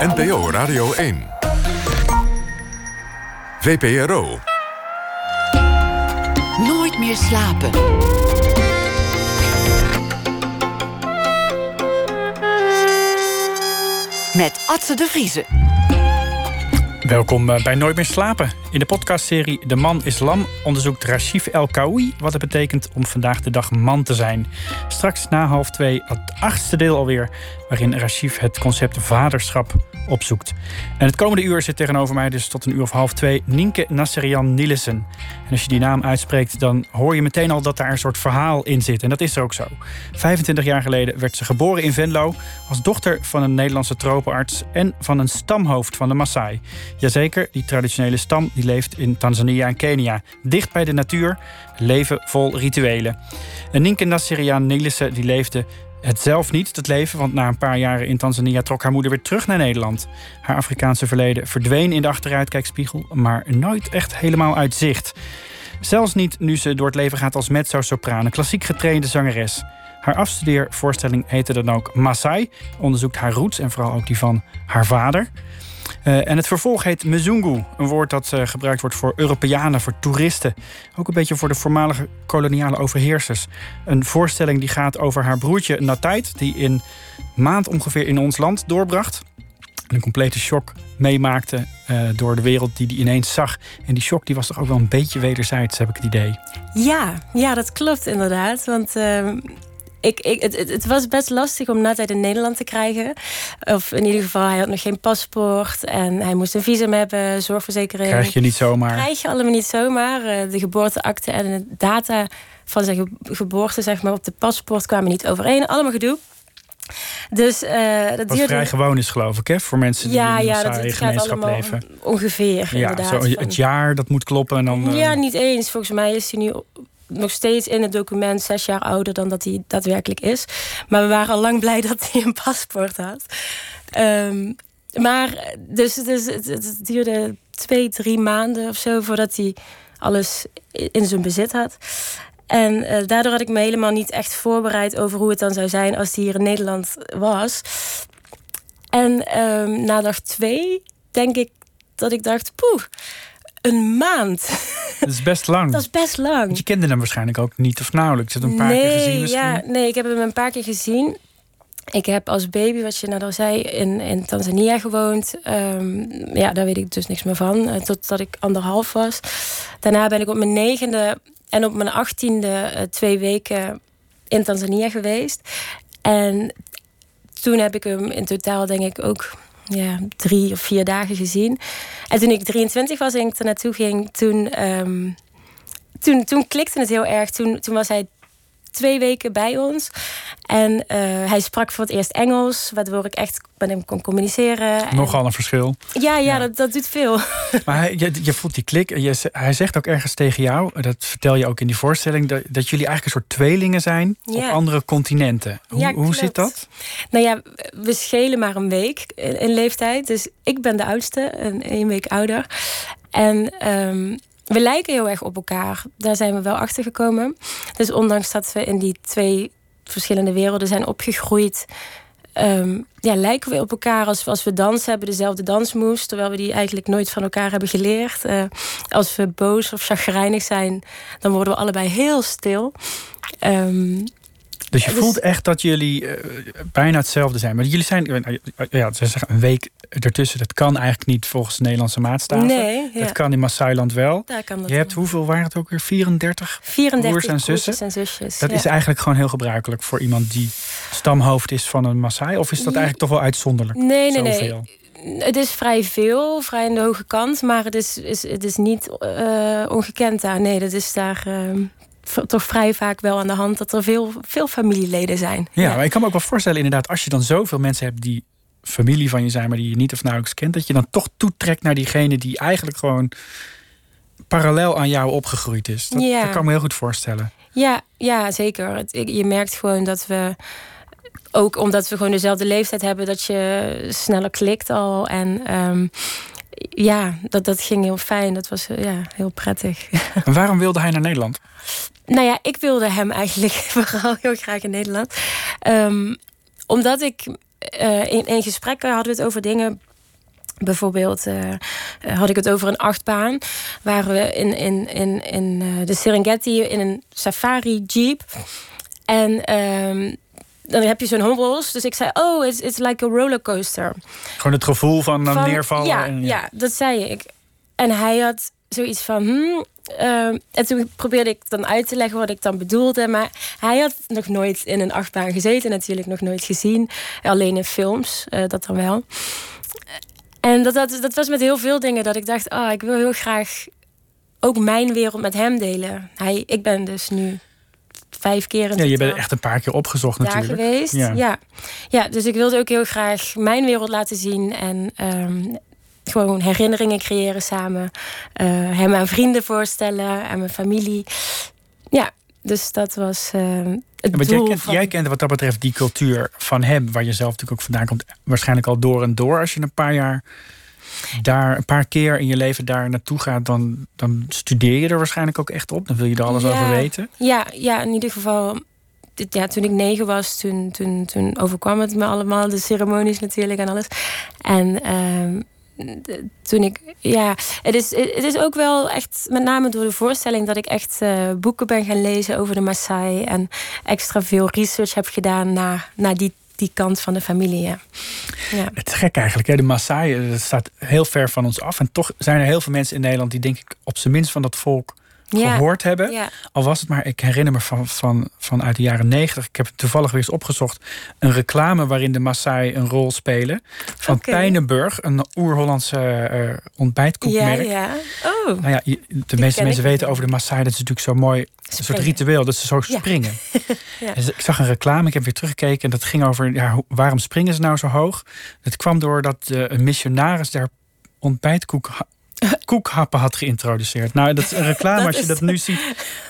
NPO Radio 1. VPRO. Nooit meer slapen. Met Atze de Vriezen. Welkom eh, bij Nooit meer slapen. In de podcastserie De Man is Lam onderzoekt Rashif El Kaoui wat het betekent om vandaag de dag man te zijn. Straks na half twee het achtste deel alweer, waarin Rashif het concept vaderschap opzoekt. En het komende uur zit tegenover mij, dus tot een uur of half twee, Nienke Nasserian Nielissen. En als je die naam uitspreekt, dan hoor je meteen al dat daar een soort verhaal in zit. En dat is ook zo. 25 jaar geleden werd ze geboren in Venlo als dochter van een Nederlandse tropenarts en van een stamhoofd van de Maasai. Jazeker, die traditionele stam die leeft in Tanzania en Kenia. Dicht bij de natuur, leven vol rituelen. En Nienke Nasserian Nielissen die leefde het zelf niet, het leven, want na een paar jaren in Tanzania trok haar moeder weer terug naar Nederland. Haar Afrikaanse verleden verdween in de achteruitkijkspiegel, maar nooit echt helemaal uit zicht. Zelfs niet nu ze door het leven gaat als mezzo-sopraan, klassiek getrainde zangeres. Haar afstudeervoorstelling heette dan ook Masai, onderzoekt haar roots en vooral ook die van haar vader. Uh, en het vervolg heet Mzungu, een woord dat uh, gebruikt wordt voor Europeanen, voor toeristen. Ook een beetje voor de voormalige koloniale overheersers. Een voorstelling die gaat over haar broertje Natait, die in maand ongeveer in ons land doorbracht. Een complete shock meemaakte uh, door de wereld die hij ineens zag. En die shock die was toch ook wel een beetje wederzijds, heb ik het idee. Ja, ja dat klopt inderdaad. Want ehm, ik, ik, het, het, was best lastig om Natheid in Nederland te krijgen. Of in ieder geval, hij had nog geen paspoort. En hij moest een visum hebben, zorgverzekering. Krijg je niet zomaar. Krijg je allemaal niet zomaar. Eh, de geboorteakte en de data van zijn geboorte zeg maar, op de paspoort kwamen niet overeen. Allemaal gedoe. Dus, uh, dat Wat vrij gewoon is, geloof ik, hè? Voor mensen die ja, in een ja, gemeenschap leven. Ongeveer, ja, inderdaad. Zo, het jaar, dat moet kloppen. En dan, ja, niet eens. Volgens mij is hij nu nog steeds in het document zes jaar ouder dan dat hij daadwerkelijk is. Maar we waren al lang blij dat hij een paspoort had. Um, maar dus, het, duurde twee, drie maanden of zo voordat hij alles in zijn bezit had. En uh, daardoor had ik me helemaal niet echt voorbereid over hoe het dan zou zijn als hij hier in Nederland was. En um, na dag twee denk ik dat ik dacht, poeh, een maand. Dat is best lang. Dat is best lang. Want je kende hem waarschijnlijk ook niet of nauwelijks. Je hebt een paar nee, keer gezien misschien? Ja, nee, ik heb hem een paar keer gezien. Ik heb als baby, wat je net al zei, in, in Tanzania gewoond. Um, ja, daar weet ik dus niks meer van. Uh, totdat ik anderhalf was. Daarna ben ik op mijn negende en op mijn achttiende uh, twee weken in Tanzania geweest. En toen heb ik hem in totaal denk ik ook ja, drie of vier dagen gezien. En toen ik 23 was en ik er naartoe ging, toen, um, toen, toen klikte het heel erg. Toen, toen was hij twee weken bij ons. En uh, hij sprak voor het eerst Engels, waardoor ik echt met hem kon communiceren. Nogal een verschil. Ja, ja, Dat, dat doet veel. Maar hij, je, je voelt die klik. Je, hij zegt ook ergens tegen jou, dat vertel je ook in die voorstelling, dat, dat jullie eigenlijk een soort tweelingen zijn ja. op andere continenten. Hoe, ja, hoe zit dat? Nou ja, we schelen maar een week in leeftijd. Dus ik ben de oudste, een, een week ouder. En um, we lijken heel erg op elkaar. Daar zijn we wel achter gekomen. Dus ondanks dat we in die twee verschillende werelden zijn opgegroeid. Um, ja, lijken we op elkaar als, als we dansen, hebben dezelfde dansmoves, terwijl we die eigenlijk nooit van elkaar hebben geleerd. Uh, als we boos of chagrijnig zijn, dan worden we allebei heel stil. Um, dus je voelt echt dat jullie uh, bijna hetzelfde zijn. Maar jullie zijn, uh, ja, ze zeggen een week ertussen. Dat kan eigenlijk niet volgens de Nederlandse maatstaven. Nee, ja. Dat kan in Maasailand wel. Daar kan dat je hebt, hoeveel waren het ook weer? 34, 34 broers en zussen? en zusjes. Dat is eigenlijk gewoon heel gebruikelijk voor iemand die stamhoofd is van een Maasai. Of is dat eigenlijk toch wel uitzonderlijk? Nee, nee, Zoveel? nee. Het is vrij veel, vrij aan de hoge kant. Maar het is, is, het is niet uh, ongekend daar. Nee, dat is daar ehm, toch vrij vaak wel aan de hand dat er veel, veel familieleden zijn. Ja, ja, maar ik kan me ook wel voorstellen, inderdaad, als je dan zoveel mensen hebt die familie van je zijn, maar die je niet of nauwelijks kent, dat je dan toch toetrekt naar diegene die eigenlijk gewoon parallel aan jou opgegroeid is. Dat, ja. dat kan me heel goed voorstellen. Ja, ja zeker. Je merkt gewoon dat we ook omdat we gewoon dezelfde leeftijd hebben, dat je sneller klikt al. En um, ja, dat, dat ging heel fijn. Dat was ja, heel prettig. En waarom wilde hij naar Nederland? Nou ja, ik wilde hem eigenlijk vooral heel graag in Nederland. Um, omdat ik uh, in, in gesprekken hadden we het over dingen Bijvoorbeeld uh, had ik het over een achtbaan. Waren we in, in, in, in de Serengeti in een safari jeep. En um, dan heb je zo'n hobbels. Dus ik zei, oh, it's, it's like a rollercoaster. Gewoon het gevoel van, van neervallen. Ja, en, ja. ja, dat zei ik. En hij had zoiets van, hmm, uh, en toen probeerde ik dan uit te leggen wat ik dan bedoelde. Maar hij had nog nooit in een achtbaan gezeten, natuurlijk nog nooit gezien. Alleen in films, uh, dat dan wel. En dat, dat, dat was met heel veel dingen dat ik dacht, oh, ik wil heel graag ook mijn wereld met hem delen. Hij, ik ben dus nu vijf keer Ja, je bent echt een paar keer opgezocht daar natuurlijk. geweest. Ja. ja. Ja. dus ik wilde ook heel graag mijn wereld laten zien. En um, gewoon herinneringen creëren samen. Uh, hem aan vrienden voorstellen, aan mijn familie. Ja, dus dat was uh, het doel jij, kent, van... jij kent wat dat betreft die cultuur van hem... waar je zelf natuurlijk ook vandaan komt... waarschijnlijk al door en door. Als je een paar jaar daar een paar keer in je leven daar naartoe gaat, dan, dan studeer je er waarschijnlijk ook echt op. Dan wil je er alles ja, over weten. Ja, ja, in ieder geval. Ja, toen ik negen was, toen, toen, toen overkwam het me allemaal. De ceremonies natuurlijk en alles. En uh, toen ik, ja, het is, het is ook wel echt, met name door de voorstelling, dat ik echt uh, boeken ben gaan lezen over de Maasai. En extra veel research heb gedaan naar, naar die die kant van de familie. Ja. Het is gek eigenlijk. Hè? De Maasai dat staat heel ver van ons af. En toch zijn er heel veel mensen in Nederland die denk ik op zijn minst van dat volk ja. gehoord hebben. Ja. Al was het maar, ik herinner me van, van, van uit de jaren negentig. Ik heb het toevallig weer eens opgezocht. Een reclame waarin de Maasai een rol spelen. Van. Pijnenburg, een oer-Hollandse uh, ontbijtkoekmerk. Ja, ja. Oh. Nou ja, de meeste mensen ik weten over de Maasai. Dat is natuurlijk zo mooi. Een soort ritueel, dat ze zo springen. Ja. Ik zag een reclame, ik heb weer teruggekeken. En dat ging over, ja, waarom springen ze nou zo hoog? Het kwam doordat eh, een missionaris daar ontbijtkoek... ha- koekhappen had geïntroduceerd. Nou, dat is een reclame, Dat als je dat nu ziet.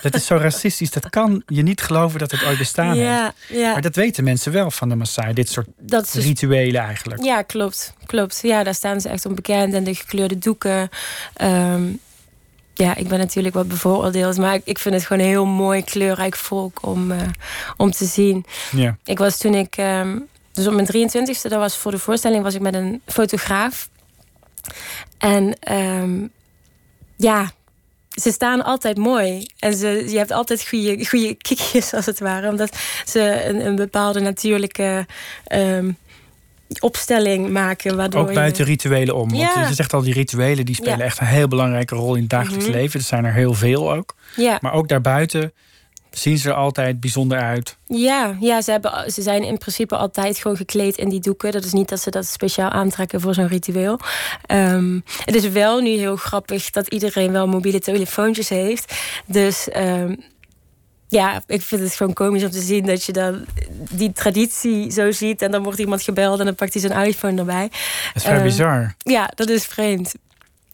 Dat is zo racistisch. Dat kan je niet geloven dat het ooit bestaan heeft. Ja. Maar dat weten mensen wel van de Maasai. Dit soort dat dus rituelen eigenlijk. Ja, klopt. Klopt. Ja, daar staan ze echt onbekend. En de gekleurde doeken. Ehm, ja, ik ben natuurlijk wat bevooroordeeld. Maar ik, ik vind het gewoon een heel mooi, kleurrijk volk om, eh, om te zien. Ja. Ik was toen ik... ehm, dus op mijn 23ste, dat was voor de voorstelling... was ik met een fotograaf. En ehm, ja... Ze staan altijd mooi. En ze, je hebt altijd goede, goede kiekjes, als het ware. Omdat ze een, een bepaalde natuurlijke ehm, opstelling maken. Waardoor Ook buiten je, rituelen om. Want Ja. je zegt al, die rituelen die spelen Ja. echt een heel belangrijke rol in het dagelijks Mhm. leven. Er zijn er heel veel ook. ja, Maar ook daarbuiten zien ze er altijd bijzonder uit. ja, ja ze, hebben, ze zijn in principe altijd gewoon gekleed in die doeken. Dat is niet dat ze dat speciaal aantrekken voor zo'n ritueel. Ehm, het is wel nu heel grappig dat iedereen wel mobiele telefoontjes heeft. Dus ehm, ja, ik vind het gewoon komisch om te zien dat je dan die traditie zo ziet. En dan wordt iemand gebeld en dan pakt hij zijn iPhone erbij. Dat is vrij Eh, bizar. Ja, dat is vreemd.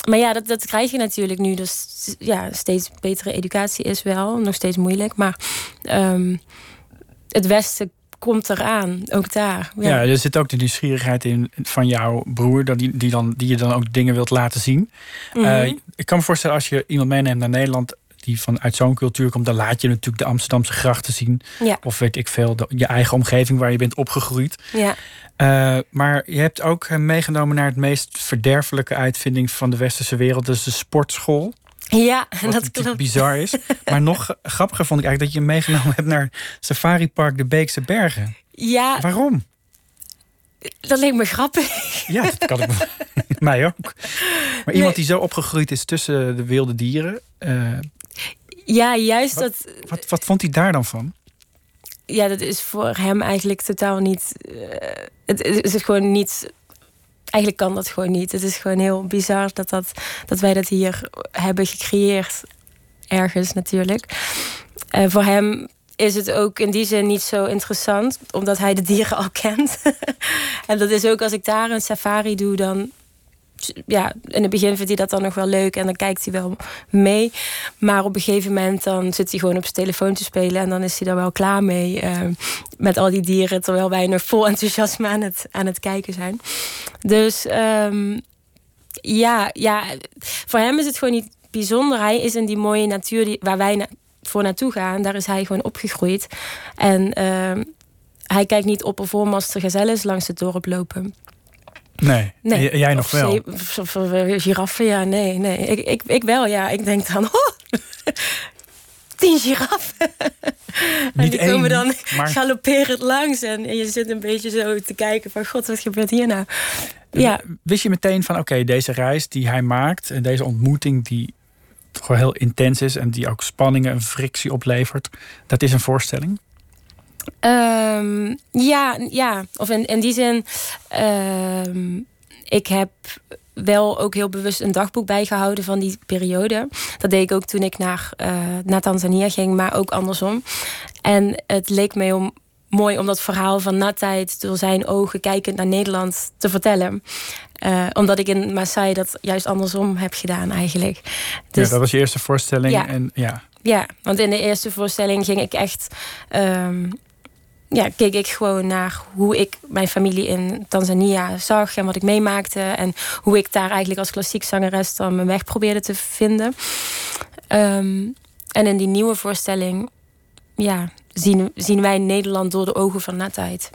Maar ja, dat, dat krijg je natuurlijk nu. Dus ja, steeds betere educatie is wel. Nog steeds moeilijk. Maar ehm, het Westen komt eraan. Ook daar. Ja. Ja. er zit ook de nieuwsgierigheid in van jouw broer, dat die, die, dan, die je dan ook dingen wilt laten zien. Mhm. Eh, ik kan me voorstellen, als je iemand meeneemt naar Nederland die vanuit zo'n cultuur komt, dan laat je natuurlijk de Amsterdamse grachten zien. ja, Of weet ik veel, de- je eigen omgeving waar je bent opgegroeid. ja. Eh, maar je hebt ook hem meegenomen naar het meest verderfelijke uitvinding van de westerse wereld, dus de sportschool. ja, Wat dat klopt. bizar is. Maar nog grappiger vond ik eigenlijk dat je hem meegenomen hebt naar Safari Park de Beekse Bergen. Ja, Waarom? dat leek me grappig. Ja, dat kan ik mij ook. Maar iemand die zo opgegroeid is tussen de wilde dieren, eh, Ja, juist Wat? dat. wat, wat vond hij daar dan van? Ja, dat is voor hem eigenlijk totaal niet. eh, het is gewoon niet. Eigenlijk kan dat gewoon niet. Het is gewoon heel bizar dat, dat, dat wij dat hier hebben gecreëerd. Ergens natuurlijk. Voor hem is het ook in die zin niet zo interessant, omdat hij de dieren al kent. en dat is ook als ik daar een safari doe, dan. Ja, in het begin vindt hij dat dan nog wel leuk en dan kijkt hij wel mee. Maar op een gegeven moment dan zit hij gewoon op zijn telefoon te spelen en dan is hij daar wel klaar mee eh, met al die dieren, terwijl wij nog vol enthousiasme aan het, aan het kijken zijn. Dus ehm, ja, ja, voor hem is het gewoon niet bijzonder. Hij is in die mooie natuur die, waar wij voor naartoe gaan, daar is hij gewoon opgegroeid. En ehm, hij kijkt niet op of voor gazelles langs het dorp lopen. Nee. Jij nog wel? eh, giraffen, ja, nee, nee. Ik, ik, ik wel, ja. Ik denk dan, oh, tien giraffen. en Niet die komen één, dan maar- galopperend langs. En, en je zit een beetje zo te kijken van, god, wat gebeurt hier nou? Ja, Wist je meteen van, oké, deze reis die hij maakt... en deze ontmoeting die wel heel intens is... en die ook spanningen en frictie oplevert... dat is een voorstelling? Ehm, ja, ja, of in, in die zin, ehm, ik heb wel ook heel bewust een dagboek bijgehouden van die periode. Dat deed ik ook toen ik naar, eh, naar Tanzania ging, maar ook andersom. En het leek mij om, mooi om dat verhaal van Natheid door zijn ogen kijkend naar Nederland te vertellen. Eh, omdat ik in Maasai dat juist andersom heb gedaan eigenlijk. Dus ja, dat was je eerste voorstelling. Ja. En, ja. ja, want in de eerste voorstelling ging ik echt. ehm, ja, keek ik gewoon naar hoe ik mijn familie in Tanzania zag en wat ik meemaakte. En hoe ik daar eigenlijk als klassiek zangeres dan mijn weg probeerde te vinden. Ehm, en in die nieuwe voorstelling ja, zien, zien wij Nederland door de ogen van Natheid.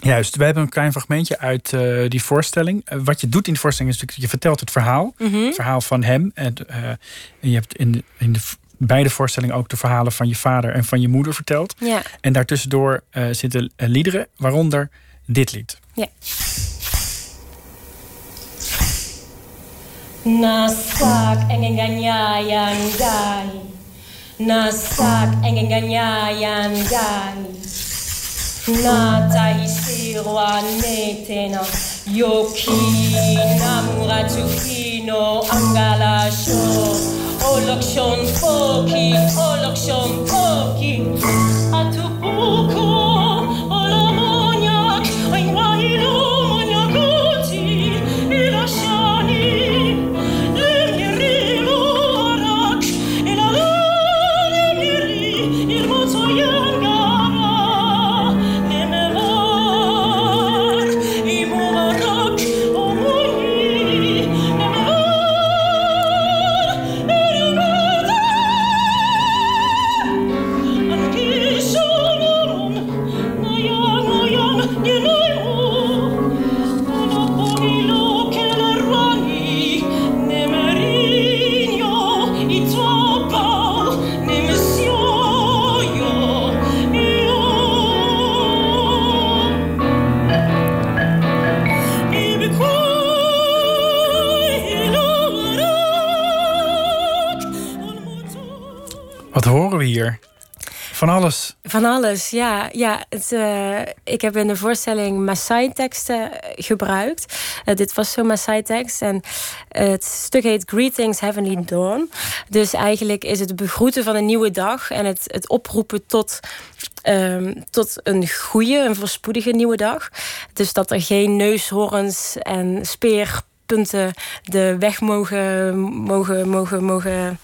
Juist, we hebben een klein fragmentje uit eh, die voorstelling. Eh, wat je doet in de voorstelling is natuurlijk, je vertelt het verhaal. Het verhaal van hem. En, eh, en je hebt in, de- in de beide voorstellingen ook de verhalen van je vader en van je moeder verteld. Ja, En daartussendoor eh zitten eh, liederen, waaronder dit lied. ja. Nasak engenganyayan gai. Nasak engenganyayan gai. Nata isirwa netena. yophila mrathu angala sho olokshon foki olokshon foki atubuku Van alles. Van alles, ja. ja het, eh, ik heb in de voorstelling Maasai-teksten gebruikt. Eh, dit was zo'n Maasai-tekst. En het stuk heet Greetings Heavenly Dawn. Dus eigenlijk is het begroeten van een nieuwe dag... en het, het oproepen tot, ehm, tot een goede, een voorspoedige nieuwe dag. Dus dat er geen neushoorns en speerpunten de weg mogen... mogen, mogen, mogen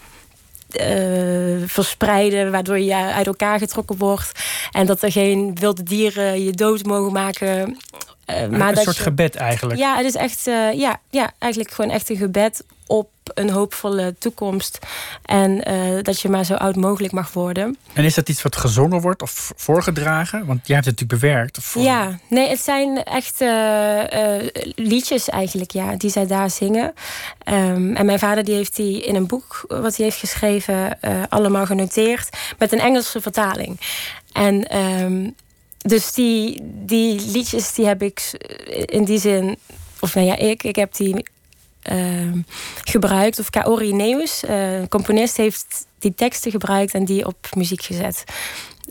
eh, verspreiden, waardoor je uit elkaar getrokken wordt. En dat er geen wilde dieren je dood mogen maken. Eh, maar een dat soort je- gebed eigenlijk. Ja, het is echt, eh, ja, ja, eigenlijk gewoon echt een gebed op een hoopvolle toekomst. En eh, dat je maar zo oud mogelijk mag worden. En is dat iets wat gezongen wordt of voorgedragen? Want jij hebt het natuurlijk bewerkt. Voor- Ja, nee, het zijn echt eh, eh, liedjes eigenlijk, ja, die zij daar zingen. Ehm, en mijn vader die heeft die in een boek wat hij heeft geschreven allemaal genoteerd met een Engelse vertaling. En ehm, dus die, die liedjes die heb ik in die zin, of nou ja, ik, ik heb die gebruikt. Of Kaori Neus, eh, een componist, heeft die teksten gebruikt en die op muziek gezet.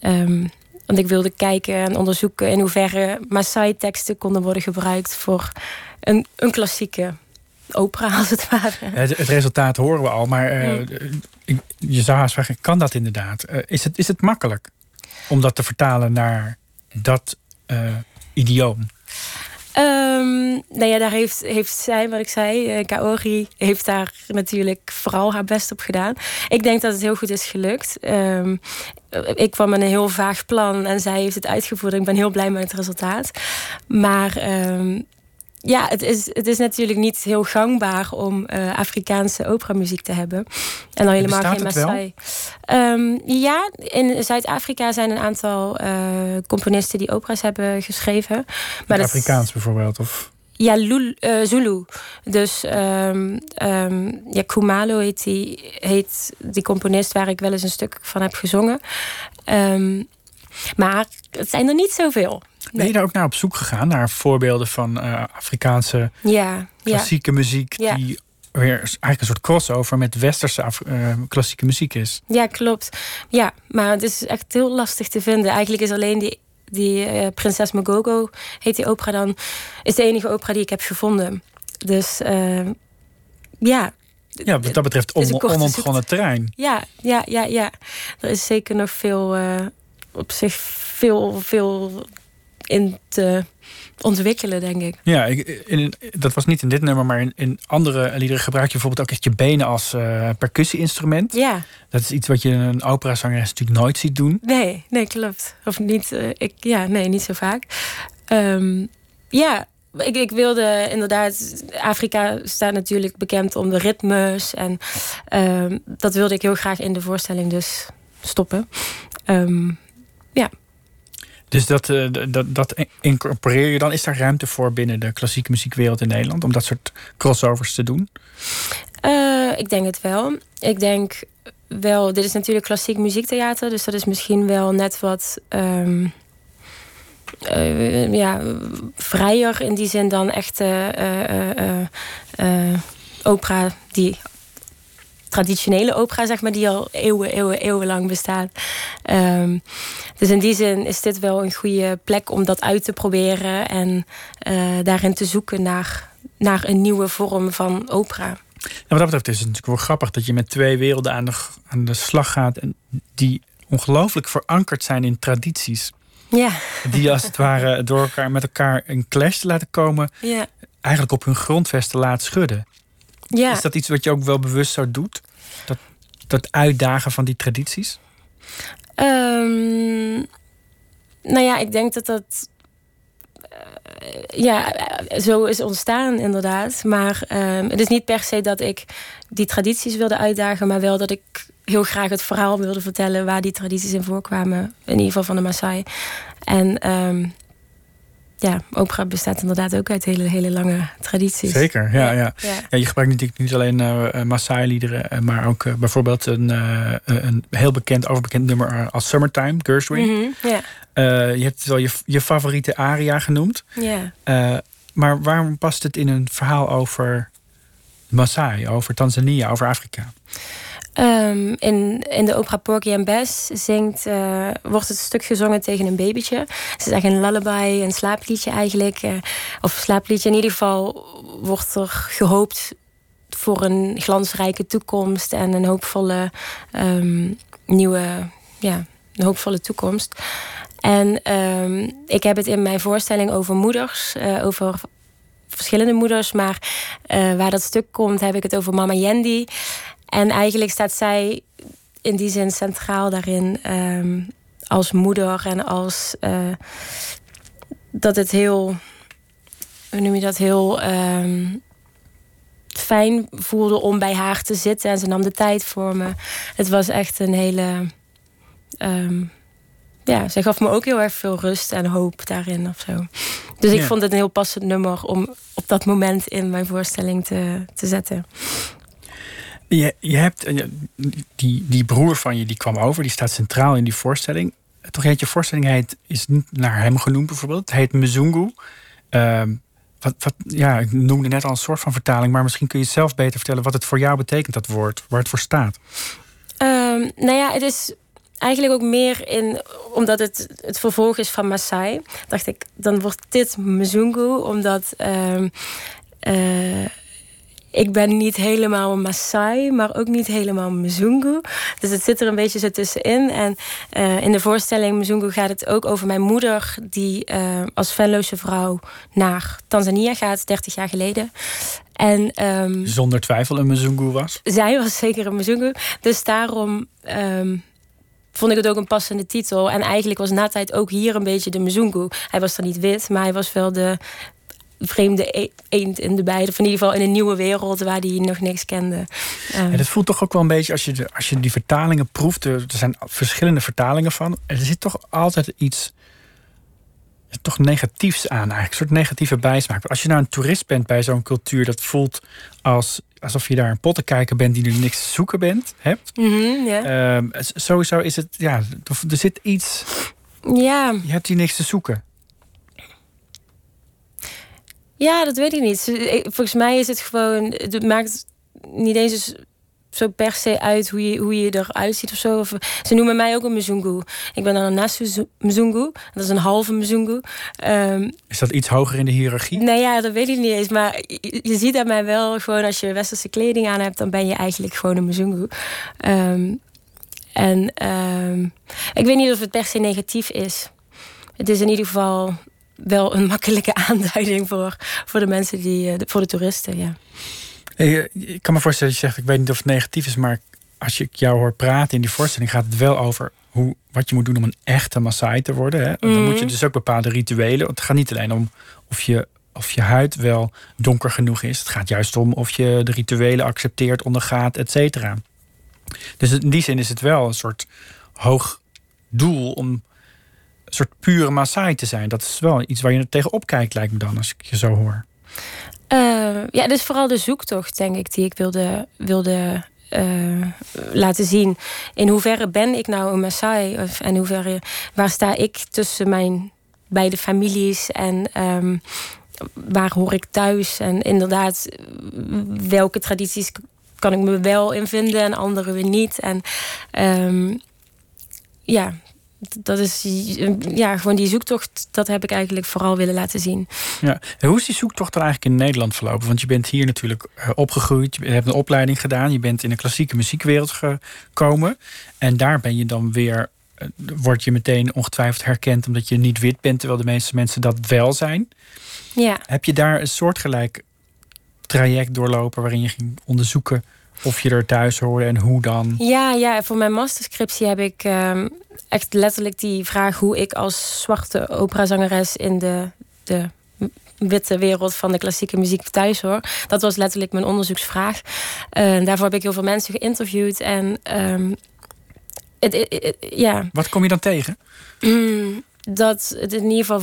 Ehm, want ik wilde kijken en onderzoeken in hoeverre Maasai-teksten konden worden gebruikt voor een, een klassieke opera, als het ware. Het, het resultaat horen we al, maar ik- je zou haast vragen, kan dat inderdaad? Eh, is, het, is het makkelijk om dat te vertalen naar dat eh, idioom? Ehm, nou ja, daar heeft, heeft zij, wat ik zei, eh, Kaori, heeft daar natuurlijk vooral haar best op gedaan. Ik denk dat het heel goed is gelukt. Ehm, ik kwam met een heel vaag plan en zij heeft het uitgevoerd. Ik ben heel blij met het resultaat. Maar ehm, ja, het is, het is natuurlijk niet heel gangbaar om eh, Afrikaanse operamuziek te hebben. En dan helemaal geen? Maasai. Ehm, ja, in Zuid-Afrika zijn een aantal eh, componisten die opera's hebben geschreven. Maar Afrikaans bijvoorbeeld? Of, Ja, Lul- eh, Zulu. Dus ehm, ja, Kumalo heet die, heet die componist waar ik wel eens een stuk van heb gezongen. Maar het zijn er niet zoveel. Ben je daar ook naar op zoek gegaan? Naar voorbeelden van eh, Afrikaanse Ja, ja, klassieke muziek... Ja. die weer eigenlijk een soort crossover met westerse Af- eh, klassieke muziek is? ja, klopt. Ja, maar het is echt heel lastig te vinden. Eigenlijk is alleen die, die eh, Prinses Mogogo, heet die opera dan, is de enige opera die ik heb gevonden. Dus ja, Ja, wat dat betreft on, onontgonnen terrein. Ja, ja, ja, ja. Er is zeker nog veel op zich veel, veel in te ontwikkelen, denk ik. Ja, ik, in, dat was niet in dit nummer, maar in, in andere liederen gebruik je bijvoorbeeld ook echt je benen als eh percussie-instrument. Ja, Dat is iets wat je een operazangeres natuurlijk nooit ziet doen. nee, nee, klopt. Of niet, eh, ik, ja, nee, niet zo vaak. Ehm, ja, ik, ik wilde inderdaad, Afrika staat natuurlijk bekend om de ritmes. En ehm, dat wilde ik heel graag in de voorstelling dus stoppen. Ehm, Dus dat, eh, dat, dat incorporeer je dan. Is daar ruimte voor binnen de klassieke muziekwereld in Nederland om dat soort crossovers te doen? Eh, ik denk het wel. Ik denk wel, dit is natuurlijk klassiek muziektheater, dus dat is misschien wel net wat ehm, eh, ja, vrijer in die zin dan echte opera die traditionele opera, zeg maar, die al eeuwen, eeuwen, eeuwenlang bestaat. Ehm, dus in die zin is dit wel een goede plek om dat uit te proberen en eh, daarin te zoeken naar, naar een nieuwe vorm van opera. En wat dat betreft is het natuurlijk wel grappig dat je met twee werelden aan de, aan de slag gaat. En die ongelooflijk verankerd zijn in tradities. Ja, Die als het ware door elkaar met elkaar een clash laten komen. ja, Eigenlijk op hun grondvesten laat schudden. ja. Is dat iets wat je ook wel bewust zo doet? Dat, uitdagen van die tradities? Ehm, nou ja, ik denk dat dat eh, ja, eh, zo is ontstaan inderdaad. Maar ehm, het is niet per se dat ik die tradities wilde uitdagen, maar wel dat ik heel graag het verhaal wilde vertellen waar die tradities in voorkwamen. In ieder geval van de Maasai. En ehm, ja, opera bestaat inderdaad ook uit hele, hele lange tradities. Zeker, ja. ja. Ja. Ja, je gebruikt natuurlijk niet alleen eh Maasai-liederen, eh, maar ook bijvoorbeeld een, een heel bekend, overbekend nummer als Summertime, Gershwin. Mhm, ja, je hebt wel je, je favoriete aria genoemd. ja. Maar waarom past het in een verhaal over Maasai, over Tanzania, over Afrika? Ehm, in, in de opera Porgy and Bess zingt, eh, wordt het stuk gezongen tegen een babytje. Het is echt een lullaby, een slaapliedje eigenlijk. eh, of slaapliedje. In ieder geval wordt er gehoopt voor een glansrijke toekomst en een hoopvolle ehm, nieuwe, ja, een hoopvolle toekomst. En ehm, ik heb het in mijn voorstelling over moeders, eh, over verschillende moeders, maar waar dat stuk komt, heb ik het over Mama Yendi. En eigenlijk staat zij in die zin centraal daarin ehm, als moeder en als eh, dat het heel, hoe noem je dat, heel ehm, fijn voelde om bij haar te zitten. En ze nam de tijd voor me. Het was echt een hele. ehm, ja, zij gaf me ook heel erg veel rust en hoop daarin of zo. Dus ik Ja. vond het een heel passend nummer om op dat moment in mijn voorstelling te, te zetten. Je, je hebt eh, die, die broer van je, die kwam over, die staat centraal in die voorstelling. Toch heet je voorstelling, heet, is naar hem genoemd bijvoorbeeld. Het heet Mzungu. Ehm, wat, wat, ja, ik noemde net al een soort van vertaling, maar misschien kun je zelf beter vertellen wat het voor jou betekent, dat woord, waar het voor staat. Ehm, nou ja, het is eigenlijk ook meer in, omdat het het vervolg is van Maasai. Dacht ik, dan wordt dit Mzungu, omdat ehm, eh, ik ben niet helemaal een Maasai, maar ook niet helemaal Mzungu. Dus het zit er een beetje zo tussenin. En eh, in de voorstelling Mzungu gaat het ook over mijn moeder, die eh, als Venloze vrouw naar Tanzania gaat, 30 jaar geleden. En ehm, Zonder twijfel een Mzungu was. zij was zeker een Mzungu. Dus daarom ehm, vond ik het ook een passende titel. En eigenlijk was Natheid ook hier een beetje de Mzungu. Hij was dan niet wit, maar hij was wel de vreemde e- eend in de beide. Of in ieder geval in een nieuwe wereld waar hij nog niks kende. En dat voelt toch ook wel een beetje, als je, de, als je die vertalingen proeft, er, zijn verschillende vertalingen van. Er zit toch altijd iets toch negatiefs aan eigenlijk. Een soort negatieve bijsmaak. Als je nou een toerist bent bij zo'n cultuur... dat voelt als, alsof je daar een pottenkijker bent... die er niks te zoeken bent, hebt. Ehm, s- sowieso is het... Ja, er zit iets... ja. Je hebt hier niks te zoeken. Ja, dat weet ik niet. Volgens mij is het gewoon. Het maakt niet eens eens zo per se uit hoe je, hoe je eruit ziet of zo. Of, ze noemen mij ook een Mzungu. Ik ben dan een Nasu Mzungu. Dat is een halve Mzungu. Ehm Is dat iets hoger in de hiërarchie? nou ja, dat weet ik niet eens. Maar je, je ziet aan mij wel gewoon als je westerse kleding aan hebt, dan ben je eigenlijk gewoon een Mzungu. Ehm, en ehm, ik weet niet of het per se negatief is. Het is in ieder geval wel een makkelijke aanduiding voor, voor de mensen die, eh, voor de toeristen. Ja. Hey, eh, ik kan me voorstellen dat je zegt, ik weet niet of het negatief is, maar als ik jou hoor praten in die voorstelling, gaat het wel over hoe, wat je moet doen om een echte Maasai te worden. Hè? Dan Mhm. moet je dus ook bepaalde rituelen. Het gaat niet alleen om of je, of je huid wel donker genoeg is. Het gaat juist om of je de rituelen accepteert, ondergaat, et cetera. Dus in die zin is het wel een soort hoog doel om soort pure Maasai te zijn. Dat is wel iets waar je tegenop kijkt, lijkt me dan, als ik je zo hoor. Eh, ja, dus vooral de zoektocht, denk ik, die ik wilde, wilde eh, laten zien. In hoeverre ben ik nou een Maasai? Of, en hoeverre, waar sta ik tussen mijn beide families? En ehm, waar hoor ik thuis? En inderdaad, welke tradities kan ik me wel in vinden en andere weer niet? En ehm, ja, dat is ja, gewoon die zoektocht, dat heb ik eigenlijk vooral willen laten zien. Ja. En hoe is die zoektocht dan eigenlijk in Nederland verlopen? Want je bent hier natuurlijk eh, opgegroeid, je hebt een opleiding gedaan, je bent in de klassieke muziekwereld gekomen. En daar ben je dan weer, eh, word je meteen ongetwijfeld herkend omdat je niet wit bent, terwijl de meeste mensen dat wel zijn. Ja. Heb je daar een soortgelijk traject doorlopen waarin je ging onderzoeken of je er thuis hoorde en hoe dan? Ja, ja, voor mijn masterscriptie heb ik ehm, echt letterlijk die vraag hoe ik als zwarte operazangeres in de, de witte wereld van de klassieke muziek thuis hoor. Dat was letterlijk mijn onderzoeksvraag. Eh, daarvoor heb ik heel veel mensen geïnterviewd en ehm, het, het- het- ja, Wat kom je dan tegen? dat het in ieder geval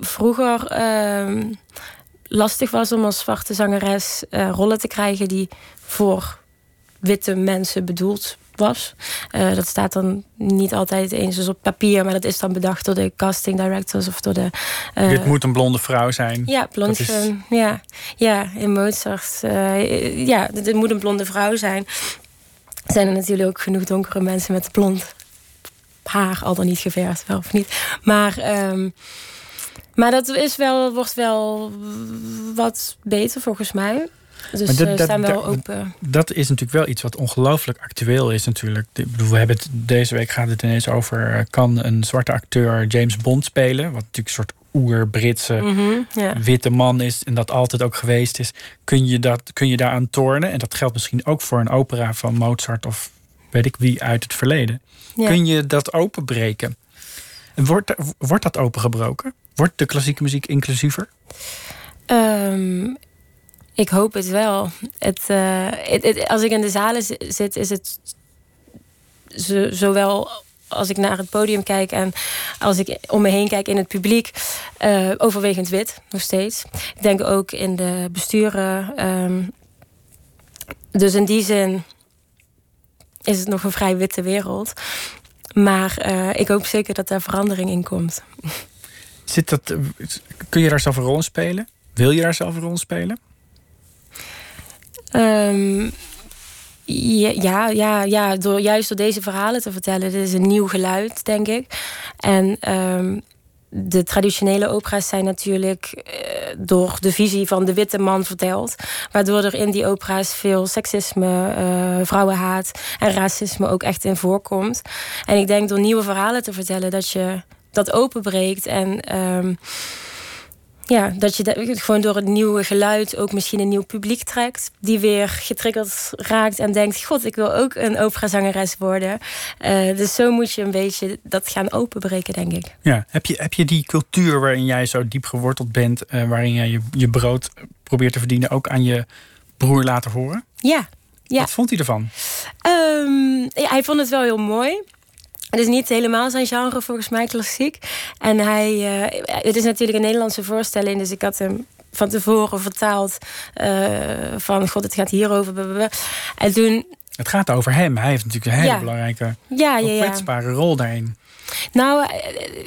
vroeger ehm, lastig was om als zwarte zangeres eh, rollen te krijgen die voor witte mensen bedoeld was. Eh, dat staat dan niet altijd eens dus op papier, maar dat is dan bedacht door de casting directors of door de. eh, Dit moet een blonde vrouw zijn. ja, blond. Is- Ja, ja, in Mozart. eh, ja, dit dit moet een blonde vrouw zijn. Zijn er natuurlijk ook genoeg donkere mensen met blond haar, al dan niet geverfd, wel of niet. Maar, ehm, maar dat is wel, wordt wel wat beter volgens mij. Dus Maar dat- we dat- staan wel open. Dat is natuurlijk wel iets wat ongelooflijk actueel is natuurlijk. Ik bedoel, we hebben het, deze week gaat het ineens over... eh, kan een zwarte acteur James Bond spelen? Wat natuurlijk een soort oer-Britse Mhm, ja. witte man is... en dat altijd ook geweest is. Kun je, dat, kun je daaraan tornen? En dat geldt misschien ook voor een opera van Mozart... of weet ik wie uit het verleden. Ja. Kun je dat openbreken? Wordt, wordt dat opengebroken? Wordt de klassieke muziek inclusiever? Ehm, ik hoop het wel. Eh, het- het- als ik in de zalen zi- zit, is het zo, zowel als ik naar het podium kijk en als ik om me heen kijk in het publiek, eh, overwegend wit nog steeds. Ik denk ook in de besturen. ehm, dus in die zin is het nog een vrij witte wereld. Maar eh, ik hoop zeker dat daar verandering in komt. Zit dat, kun je daar zelf een rol in spelen? Wil je daar zelf een rol in spelen? Ehm, ja, ja, ja, door, juist door deze verhalen te vertellen. Dit is een nieuw geluid, denk ik. En ehm, de traditionele opera's zijn natuurlijk eh, door de visie van de witte man verteld. Waardoor er in die opera's veel seksisme, eh, vrouwenhaat en racisme ook echt in voorkomt. En ik denk door nieuwe verhalen te vertellen dat je dat openbreekt en... ehm, ja, dat je de- gewoon door het nieuwe geluid ook misschien een nieuw publiek trekt. Die weer getriggerd raakt en denkt: God, ik wil ook een operazangeres worden. Eh, dus zo moet je een beetje dat gaan openbreken, denk ik. Ja, heb je, heb je die cultuur waarin jij zo diep geworteld bent, eh, waarin jij je, je brood probeert te verdienen, ook aan je broer laten horen? Ja, ja. Wat vond hij ervan? Ehm, ja, hij vond het wel heel mooi. Het is niet helemaal zijn genre, volgens mij, klassiek. En hij, eh, het is natuurlijk een Nederlandse voorstelling, dus ik had hem van tevoren vertaald eh, van god, het gaat hierover. blablabla. En toen, Het gaat over hem. Hij heeft natuurlijk een hele Ja. belangrijke, ja, ja, ja. kwetsbare rol daarin. Nou, eh,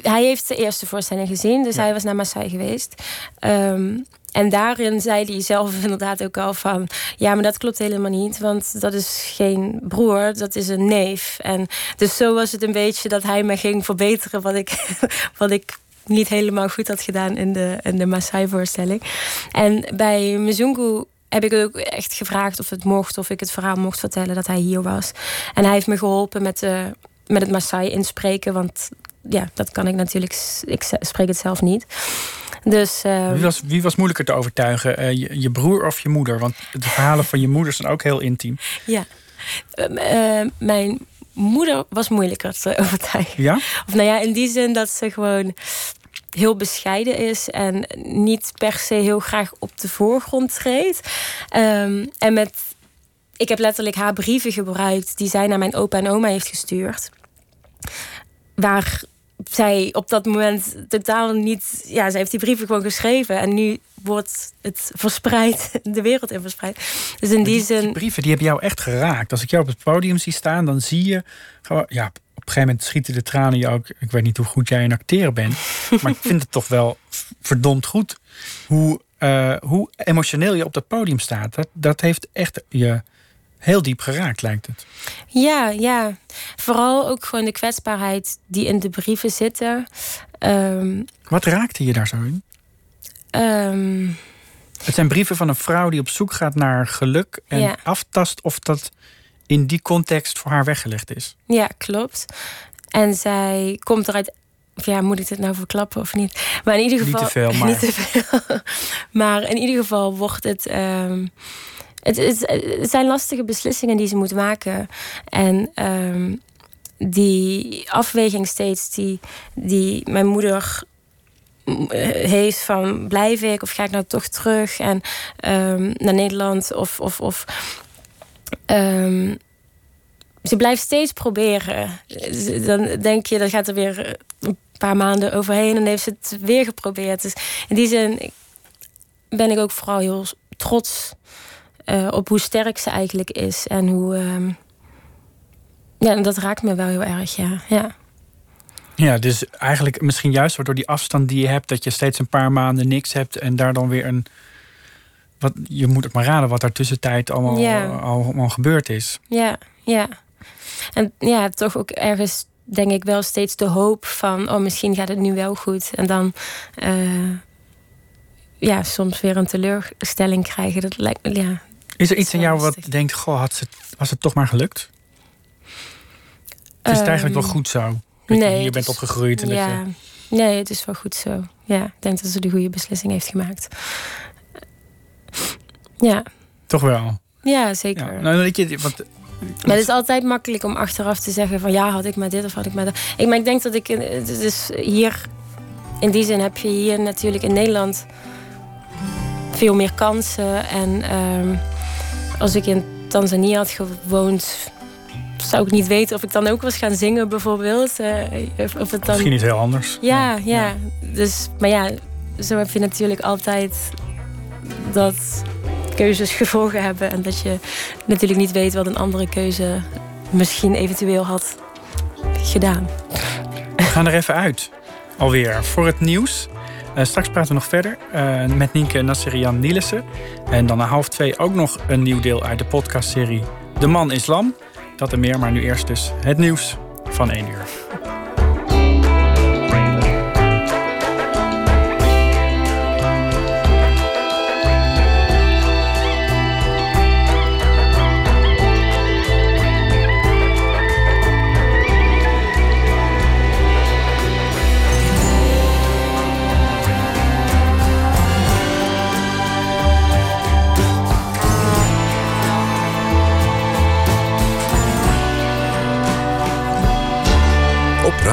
hij heeft de eerste voorstelling gezien, dus Ja. hij was naar Marseille geweest. Ehm, en daarin zei hij zelf inderdaad ook al van... ja, maar dat klopt helemaal niet, want dat is geen broer, dat is een neef. En dus zo was het een beetje dat hij me ging verbeteren... wat ik, wat ik niet helemaal goed had gedaan in de, in de Maasai-voorstelling. En bij Mzungu heb ik ook echt gevraagd of het mocht... of ik het verhaal mocht vertellen dat hij hier was. En hij heeft me geholpen met, de, met het Maasai inspreken... want ja, dat kan ik natuurlijk. Ik spreek het zelf niet. Dus eh, Wie was, wie was moeilijker te overtuigen? Eh, je, je broer of je moeder? Want de verhalen van je moeder zijn ook heel intiem. ja. Ehm, eh, mijn moeder was moeilijker te overtuigen. Ja? Of nou ja, in die zin dat ze gewoon heel bescheiden is en niet per se heel graag op de voorgrond treedt. Ehm, en met, ik heb letterlijk haar brieven gebruikt die zij naar mijn opa en oma heeft gestuurd. Waar zij op dat moment totaal niet. Ja, zij heeft die brieven gewoon geschreven en nu wordt het verspreid, de wereld in verspreid. Dus in die Die zin. brieven die hebben jou echt geraakt. Als ik jou op het podium zie staan, dan zie je gewoon. Ja, op een gegeven moment schieten de tranen je ook. Ik weet niet hoe goed jij in acteren bent. maar ik vind het toch wel verdomd goed. Hoe, eh, hoe emotioneel je op dat podium staat. Dat, dat heeft echt je heel diep geraakt, lijkt het. Ja, ja. Vooral ook gewoon de kwetsbaarheid die in de brieven zitten. Ehm, Wat raakte je daar zo in? ehm, Het zijn brieven van een vrouw die op zoek gaat naar geluk en Ja. aftast of dat in die context voor haar weggelegd is. ja, klopt. En zij komt eruit. Of ja, moet ik dit nou verklappen of niet? Maar in ieder Niet geval. te veel, maar- Niet te veel. maar in ieder geval wordt het. ehm, het, het zijn lastige beslissingen die ze moet maken. En ehm, die afweging steeds die, die mijn moeder mm, eh, heeft van blijf ik of ga ik nou toch terug en ehm, naar Nederland of of, of ehm, ze blijft steeds proberen. Dan denk je dat gaat er weer een paar maanden overheen en dan heeft ze het weer geprobeerd. Dus in die zin ben ik ook vooral heel trots eh, op hoe sterk ze eigenlijk is en hoe ehm, ja, en dat raakt me wel heel erg, ja. ja. Ja, dus eigenlijk misschien juist door die afstand die je hebt, dat je steeds een paar maanden niks hebt en daar dan weer een. Wat, je moet ook maar raden wat daar tussentijd allemaal, Ja. allemaal gebeurd is. Ja, ja. En ja, toch ook ergens denk ik wel steeds de hoop van... oh, misschien gaat het nu wel goed. En dan eh, ja, soms weer een teleurstelling krijgen. Dat lijkt ja. Is er iets in jou wat denkt, goh, had het, was het toch maar gelukt? Is het eigenlijk wel Ehm, goed zo? Dat je nee, hier het bent is- opgegroeid en dat Ja, je... nee, het is wel goed zo. Ja, ik denk dat ze de goede beslissing heeft gemaakt. Ja, Toch wel. ja zeker. Ja. Nou, weet je, want, Maar het is altijd makkelijk om achteraf te zeggen van ja, had ik maar dit of had ik maar dat. Ik, maar ik denk dat ik is hier in die zin heb je hier natuurlijk in Nederland veel meer kansen. En ehm, als ik in Tanzania had gewoond, zou ik niet weten of ik dan ook was gaan zingen bijvoorbeeld. Eh, of, of het dan... misschien niet heel anders. Ja, ja. Dus, maar ja, zo heb je natuurlijk altijd dat keuzes gevolgen hebben. En dat je natuurlijk niet weet wat een andere keuze misschien eventueel had gedaan. We gaan er even uit. Alweer voor het nieuws. Eh, straks praten we nog verder eh, met Nienke Nasserian Nielissen. En dan na half twee ook nog een nieuw deel uit de podcastserie De Man Islam. Dat en meer, maar nu eerst dus het nieuws van 1 uur.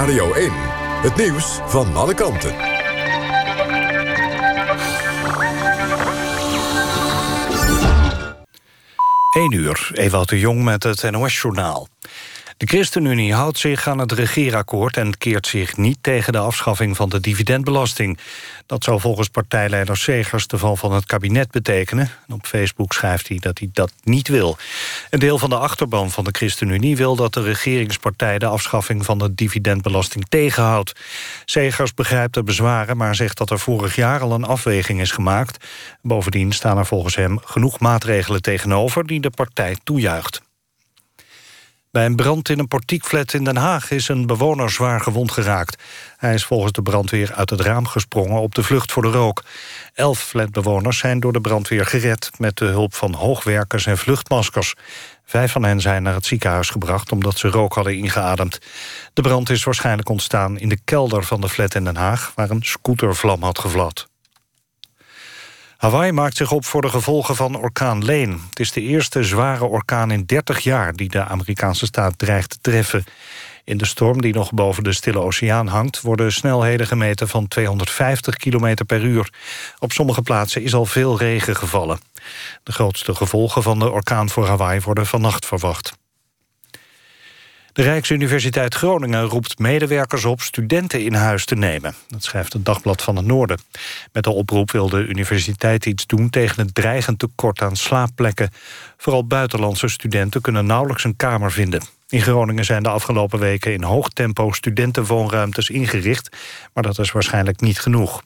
Radio 1. Het nieuws van alle kanten. 1 uur, Ewout de Jong met het NOS-journaal. De ChristenUnie houdt zich aan het regeerakkoord... en keert zich niet tegen de afschaffing van de dividendbelasting. Dat zou volgens partijleider Segers de val van het kabinet betekenen. op Facebook schrijft hij dat hij dat niet wil. Een deel van de achterban van de ChristenUnie wil dat de regeringspartij... de afschaffing van de dividendbelasting tegenhoudt. Segers begrijpt de bezwaren, maar zegt dat er vorig jaar al een afweging is gemaakt. Bovendien staan er volgens hem genoeg maatregelen tegenover... die de partij toejuicht. Bij een brand in een portiekflat in Den Haag is een bewoner zwaar gewond geraakt. Hij is volgens de brandweer uit het raam gesprongen op de vlucht voor de rook. Elf flatbewoners zijn door de brandweer gered... met de hulp van hoogwerkers en vluchtmaskers. Vijf van hen zijn naar het ziekenhuis gebracht omdat ze rook hadden ingeademd. De brand is waarschijnlijk ontstaan in de kelder van de flat in Den Haag... waar een scootervlam had gevlat. Hawaii maakt zich op voor de gevolgen van orkaan Leen. Het is de eerste zware orkaan in 30 jaar die de Amerikaanse staat dreigt te treffen. In de storm die nog boven de Stille Oceaan hangt... worden snelheden gemeten van 250 km per uur. Op sommige plaatsen is al veel regen gevallen. De grootste gevolgen van de orkaan voor Hawaii worden vannacht verwacht. De Rijksuniversiteit Groningen roept medewerkers op studenten in huis te nemen. Dat schrijft het Dagblad van het Noorden. Met de oproep wil de universiteit iets doen tegen het dreigend tekort aan slaapplekken. Vooral buitenlandse studenten kunnen nauwelijks een kamer vinden. In Groningen zijn de afgelopen weken in hoog tempo studentenwoonruimtes ingericht, maar dat is waarschijnlijk niet genoeg.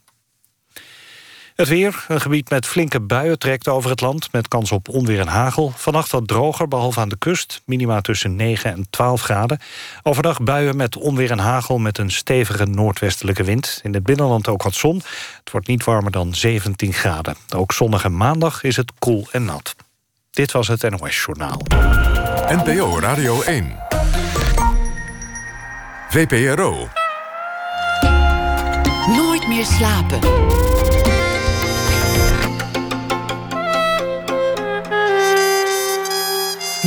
Het weer, een gebied met flinke buien trekt over het land... met kans op onweer en hagel. Vannacht wat droger, behalve aan de kust. Minima tussen 9 en 12 graden. Overdag buien met onweer en hagel... met een stevige noordwestelijke wind. In het binnenland ook wat zon. Het wordt niet warmer dan 17 graden. Ook zondag en maandag is het koel en nat. Dit was het NOS Journaal. NPO Radio 1. VPRO. Nooit meer slapen.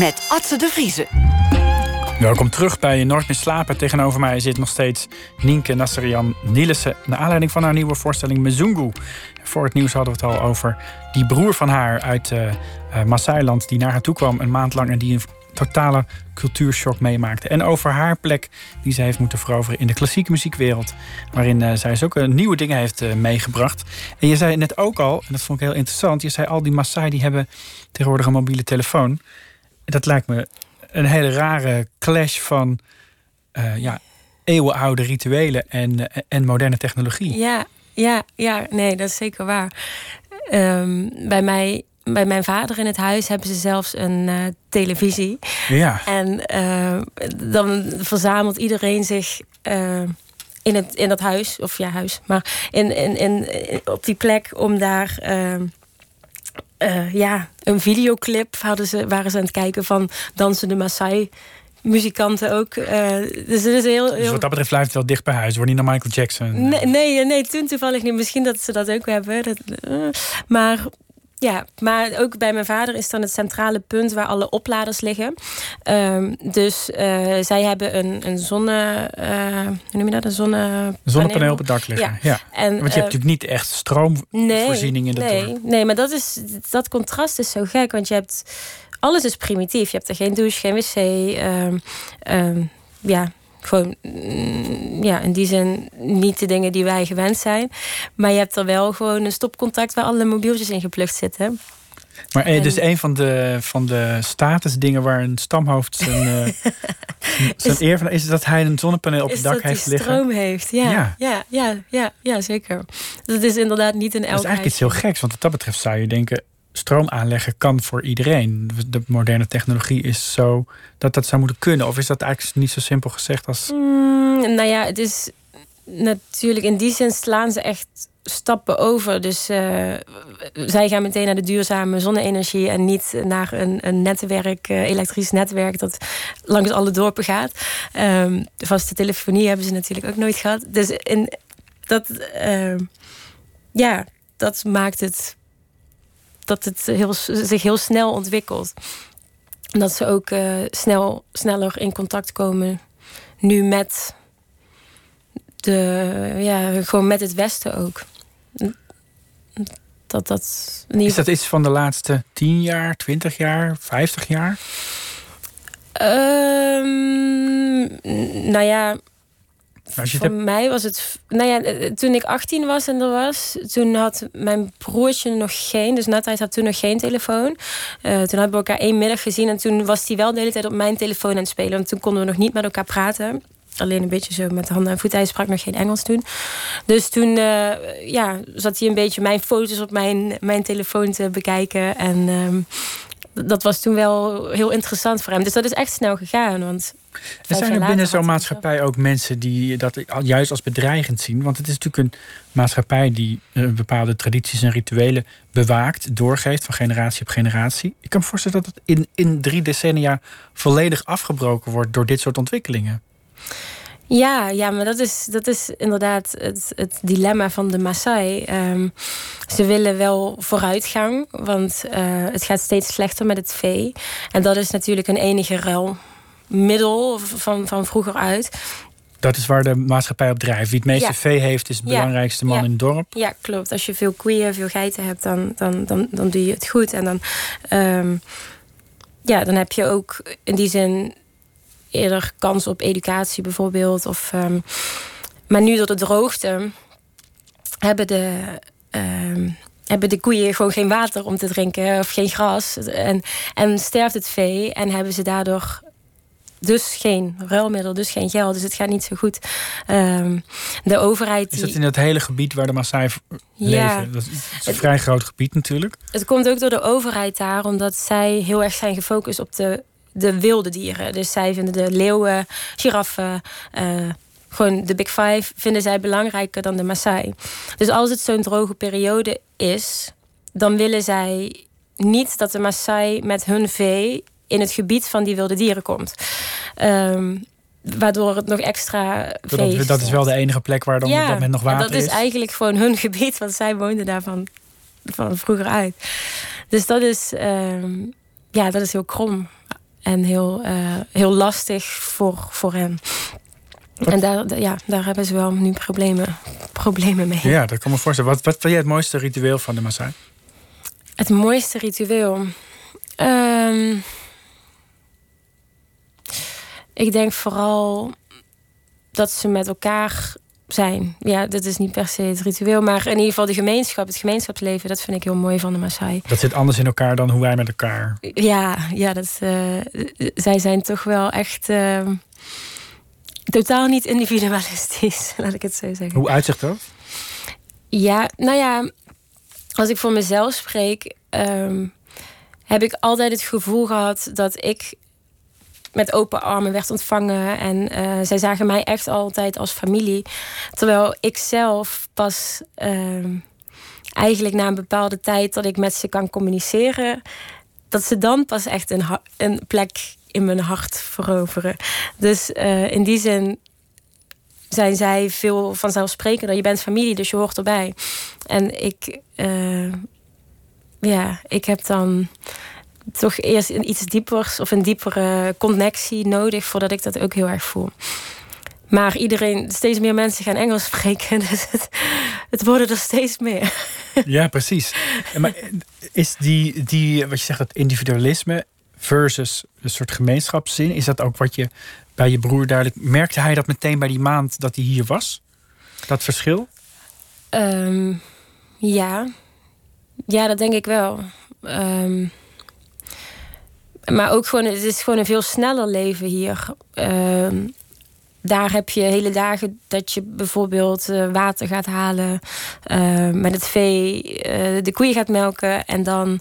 Met Atze de Vriezen. Welkom terug bij Nooit meer slapen. Tegenover mij zit nog steeds Nienke Nasserian Nielissen... naar aanleiding van haar nieuwe voorstelling Mezungu. Voor het nieuws hadden we het al over die broer van haar uit uh, Maasailand... die naar haar toe kwam een maand lang en die een totale cultuurshock meemaakte. En over haar plek die ze heeft moeten veroveren in de klassieke muziekwereld. Waarin uh, zij ook nieuwe dingen heeft meegebracht. En je zei net ook al, en dat vond ik heel interessant... je zei al die Maasai die hebben tegenwoordig een mobiele telefoon dat lijkt me een hele rare clash van uh, ja, eeuwenoude rituelen en, eh, en moderne technologie. Ja, ja, ja, nee, dat is zeker waar. Um, bij mij bij mijn vader in het huis hebben ze zelfs een uh, televisie. Ja. En uh, dan verzamelt iedereen zich uh, in, het, in dat huis, of ja, huis, maar in, in, in, op die plek om daar ehm, uh, ja, een videoclip hadden ze, waren ze aan het kijken van dansende Maasai muzikanten ook. Uh, dus, het is heel, dus wat dat betreft blijft het wel dicht bij huis. Wordt niet naar Michael Jackson. Nee, nee, nee, toen toevallig niet. Misschien dat ze dat ook hebben. Dat, uh, maar ja, maar ook bij mijn vader is dan het centrale punt waar alle opladers liggen. Um, dus uh, zij hebben een, een zonne. Uh, hoe noem je dat? Een zonne zonnepaneel op het dak liggen. Ja. ja. En, Want je uh, hebt natuurlijk niet echt stroomvoorziening nee, in de nee, dorp. Nee, maar dat, is, dat contrast is zo gek. Want je hebt. Alles is primitief. Je hebt er geen douche, geen wc. Um, um, ja, gewoon, mm, ja, in die zin niet de dingen die wij gewend zijn. Maar je hebt er wel gewoon een stopcontact waar alle mobieltjes in geplukt zitten. Maar en... dus een van de, van de statusdingen waar een stamhoofd zijn, uh, zijn is, eer van is dat hij een zonnepaneel op het dak heeft liggen. stroom heeft, ja. Ja. ja. ja, ja, ja, zeker. Dat is inderdaad niet een elk. Dat is eigenlijk iets heel geks, want wat dat betreft zou je denken stroom aanleggen kan voor iedereen. De moderne technologie is zo dat dat zou moeten kunnen. Of is dat eigenlijk niet zo simpel gezegd als. Mm, nou ja, het is natuurlijk in die zin slaan ze echt stappen over. Dus uh, zij gaan meteen naar de duurzame zonne-energie en niet naar een, een netwerk, uh, elektrisch netwerk dat langs alle dorpen gaat. Um, de vaste telefonie hebben ze natuurlijk ook nooit gehad. Dus in dat, uh, ja, dat maakt het dat het heel, zich heel snel ontwikkelt. En dat ze ook uh, snel, sneller in contact komen nu met de, ja, gewoon met het Westen ook. Dat, dat niet... Is dat iets van de laatste 10 jaar, 20 jaar, 50 jaar? Ehm, nou ja, voor hebt- mij was het... Nou ja, eh, toen ik 18 was en er was... toen had mijn broertje nog geen... dus Nathalie had toen nog geen telefoon. Eh, toen hadden we elkaar één middag gezien... en toen was hij wel de hele tijd op mijn telefoon aan het spelen. Want toen konden we nog niet met elkaar praten. Alleen een beetje zo met handen en voeten. Hij sprak nog geen Engels toen. Dus toen eh, ja, zat hij een beetje mijn foto's op mijn, mijn telefoon te bekijken. En ehm, dat was toen wel heel interessant voor hem. Dus dat is echt snel gegaan. Want Er zijn er binnen zo'n maatschappij ook mensen die dat juist als bedreigend zien. Want het is natuurlijk een maatschappij die eh, bepaalde tradities en rituelen bewaakt, doorgeeft van generatie op generatie. Ik kan me voorstellen dat het in, in drie decennia volledig afgebroken wordt door dit soort ontwikkelingen. Ja, ja maar dat is, dat is inderdaad het, het dilemma van de Maasai. Ehm, ze willen wel vooruitgang, want eh, het gaat steeds slechter met het vee. En dat is natuurlijk een enige ruilmiddel van, van vroeger uit. Dat is waar de maatschappij op drijft. Wie het meeste Ja. vee heeft, is de Ja. belangrijkste man Ja. in het dorp. Ja, klopt. Als je veel koeien, veel geiten hebt, dan, dan, dan, dan doe je het goed. En dan, ehm, ja, dan heb je ook in die zin eerder kans op educatie bijvoorbeeld. Of, ehm, maar nu door de droogte hebben de, ehm, hebben de koeien gewoon geen water om te drinken of geen gras. En, en sterft het vee en hebben ze daardoor dus geen ruilmiddel, dus geen geld. Dus het gaat niet zo goed. Ehm, de overheid... Is dat in het hele gebied waar de Maasai Ja. leven? Dat is, het een vrij groot gebied natuurlijk. Het komt ook door de overheid daar, omdat zij heel erg zijn gefocust op de, de wilde dieren. Dus zij vinden de leeuwen, giraffen, eh, gewoon de Big Five, vinden zij belangrijker dan de Maasai. Dus als het zo'n droge periode is, dan willen zij niet dat de Maasai met hun vee in het gebied van die wilde dieren komt. Ehm, waardoor het nog extra Dat, dat is wel de enige plek waar dan op dat moment nog water dat is is. eigenlijk gewoon hun gebied, want zij woonden daarvan van vroeger uit. Dus dat is, ehm, ja, dat is heel krom en heel, eh, heel lastig voor, voor hen. En daar, ja, daar hebben ze wel nu problemen, problemen mee. Ja, dat kan me voorstellen. Wat, wat vind jij het mooiste ritueel van de Maasai? Het mooiste ritueel. Ehm, ik denk vooral dat ze met elkaar zijn. Ja, dat is niet per se het ritueel, maar in ieder geval de gemeenschap, het gemeenschapsleven, dat vind ik heel mooi van de Maasai. Dat zit anders in elkaar dan hoe wij met elkaar. Ja, ja dat, eh, zij zijn toch wel echt ehm, totaal niet individualistisch, laat ik het zo zeggen. Hoe uitzicht dat? Ja, nou ja, als ik voor mezelf spreek, ehm, heb ik altijd het gevoel gehad dat ik met open armen werd ontvangen. En eh, zij zagen mij echt altijd als familie. Terwijl ik zelf pas ehm, eigenlijk na een bepaalde tijd dat ik met ze kan communiceren, dat ze dan pas echt een, een plek in mijn hart veroveren. Dus eh, in die zin zijn zij veel vanzelfsprekender. Je bent familie, dus je hoort erbij. En ik, eh, ja, ik heb dan toch eerst een iets diepers of een diepere connectie nodig voordat ik dat ook heel erg voel. Maar iedereen, steeds meer mensen gaan Engels spreken, dus het, het worden er steeds meer. Ja, precies. Maar is die, die, wat je zegt, dat individualisme versus een soort gemeenschapszin, is dat ook wat je bij je broer duidelijk merkte hij dat meteen bij die maand dat hij hier was? Dat verschil? Ehm, ja. ja, dat denk ik wel. Ehm, maar ook gewoon, het is gewoon een veel sneller leven hier. Ehm, daar heb je hele dagen dat je bijvoorbeeld eh, water gaat halen, eh, met het vee eh, de koeien gaat melken en dan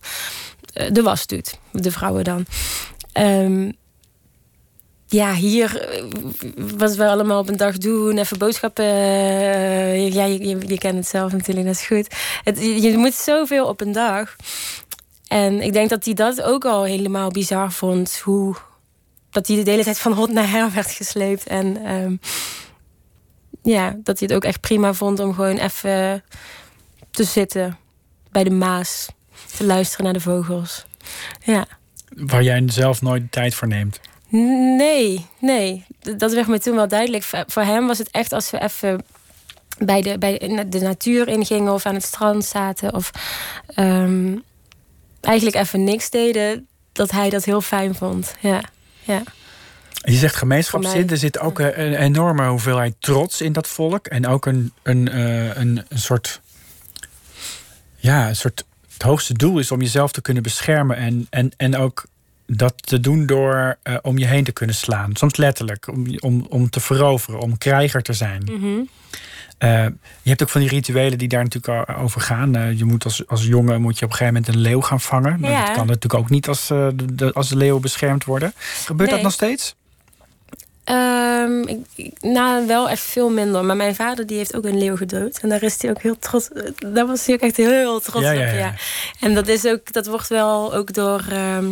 de was doet, de vrouwen dan. Ehm, ja, hier wat we allemaal op een dag doen, even boodschappen. ja, je, kent het zelf natuurlijk net zo goed. Het, je moet zoveel op een dag. En ik denk dat hij dat ook al helemaal bizar vond. Hoe dat hij de hele tijd van hot naar her werd gesleept. En ehm, ja, dat hij het ook echt prima vond om gewoon even te zitten bij de Maas. Te luisteren naar de vogels. Ja. Waar jij zelf nooit de tijd voor neemt. Nee, nee. Dat werd me toen wel duidelijk. Voor- Voor hem was het echt als we even bij de, bij de natuur ingingen of aan het strand zaten of ehm, eigenlijk even niks deden, dat hij dat heel fijn vond. Ja, ja. Je zegt gemeenschapszin, er zit ook een, een enorme hoeveelheid trots in dat volk. En ook een, een, eh, een, een soort. Ja, een soort. Het hoogste doel is om jezelf te kunnen beschermen. En, en, en ook dat te doen door eh, om je heen te kunnen slaan. Soms letterlijk, om, om, om te veroveren, om krijger te zijn. Mhm. Eh, je hebt ook van die rituelen die daar natuurlijk al over gaan. Eh, je moet als, als jongen moet je op een gegeven moment een leeuw gaan vangen. Nou, Ja. Dat kan natuurlijk ook niet als, eh, de, als de leeuwen beschermd worden. Gebeurt dat nog steeds? Ehm, ik, ik- nou, wel echt veel minder. Maar mijn vader die heeft ook een leeuw gedood. En daar is hij ook heel trots. Daar was hij ook echt heel trots Ja, op. ja, Ja, ja. En dat is ook, dat wordt wel ook door ehm,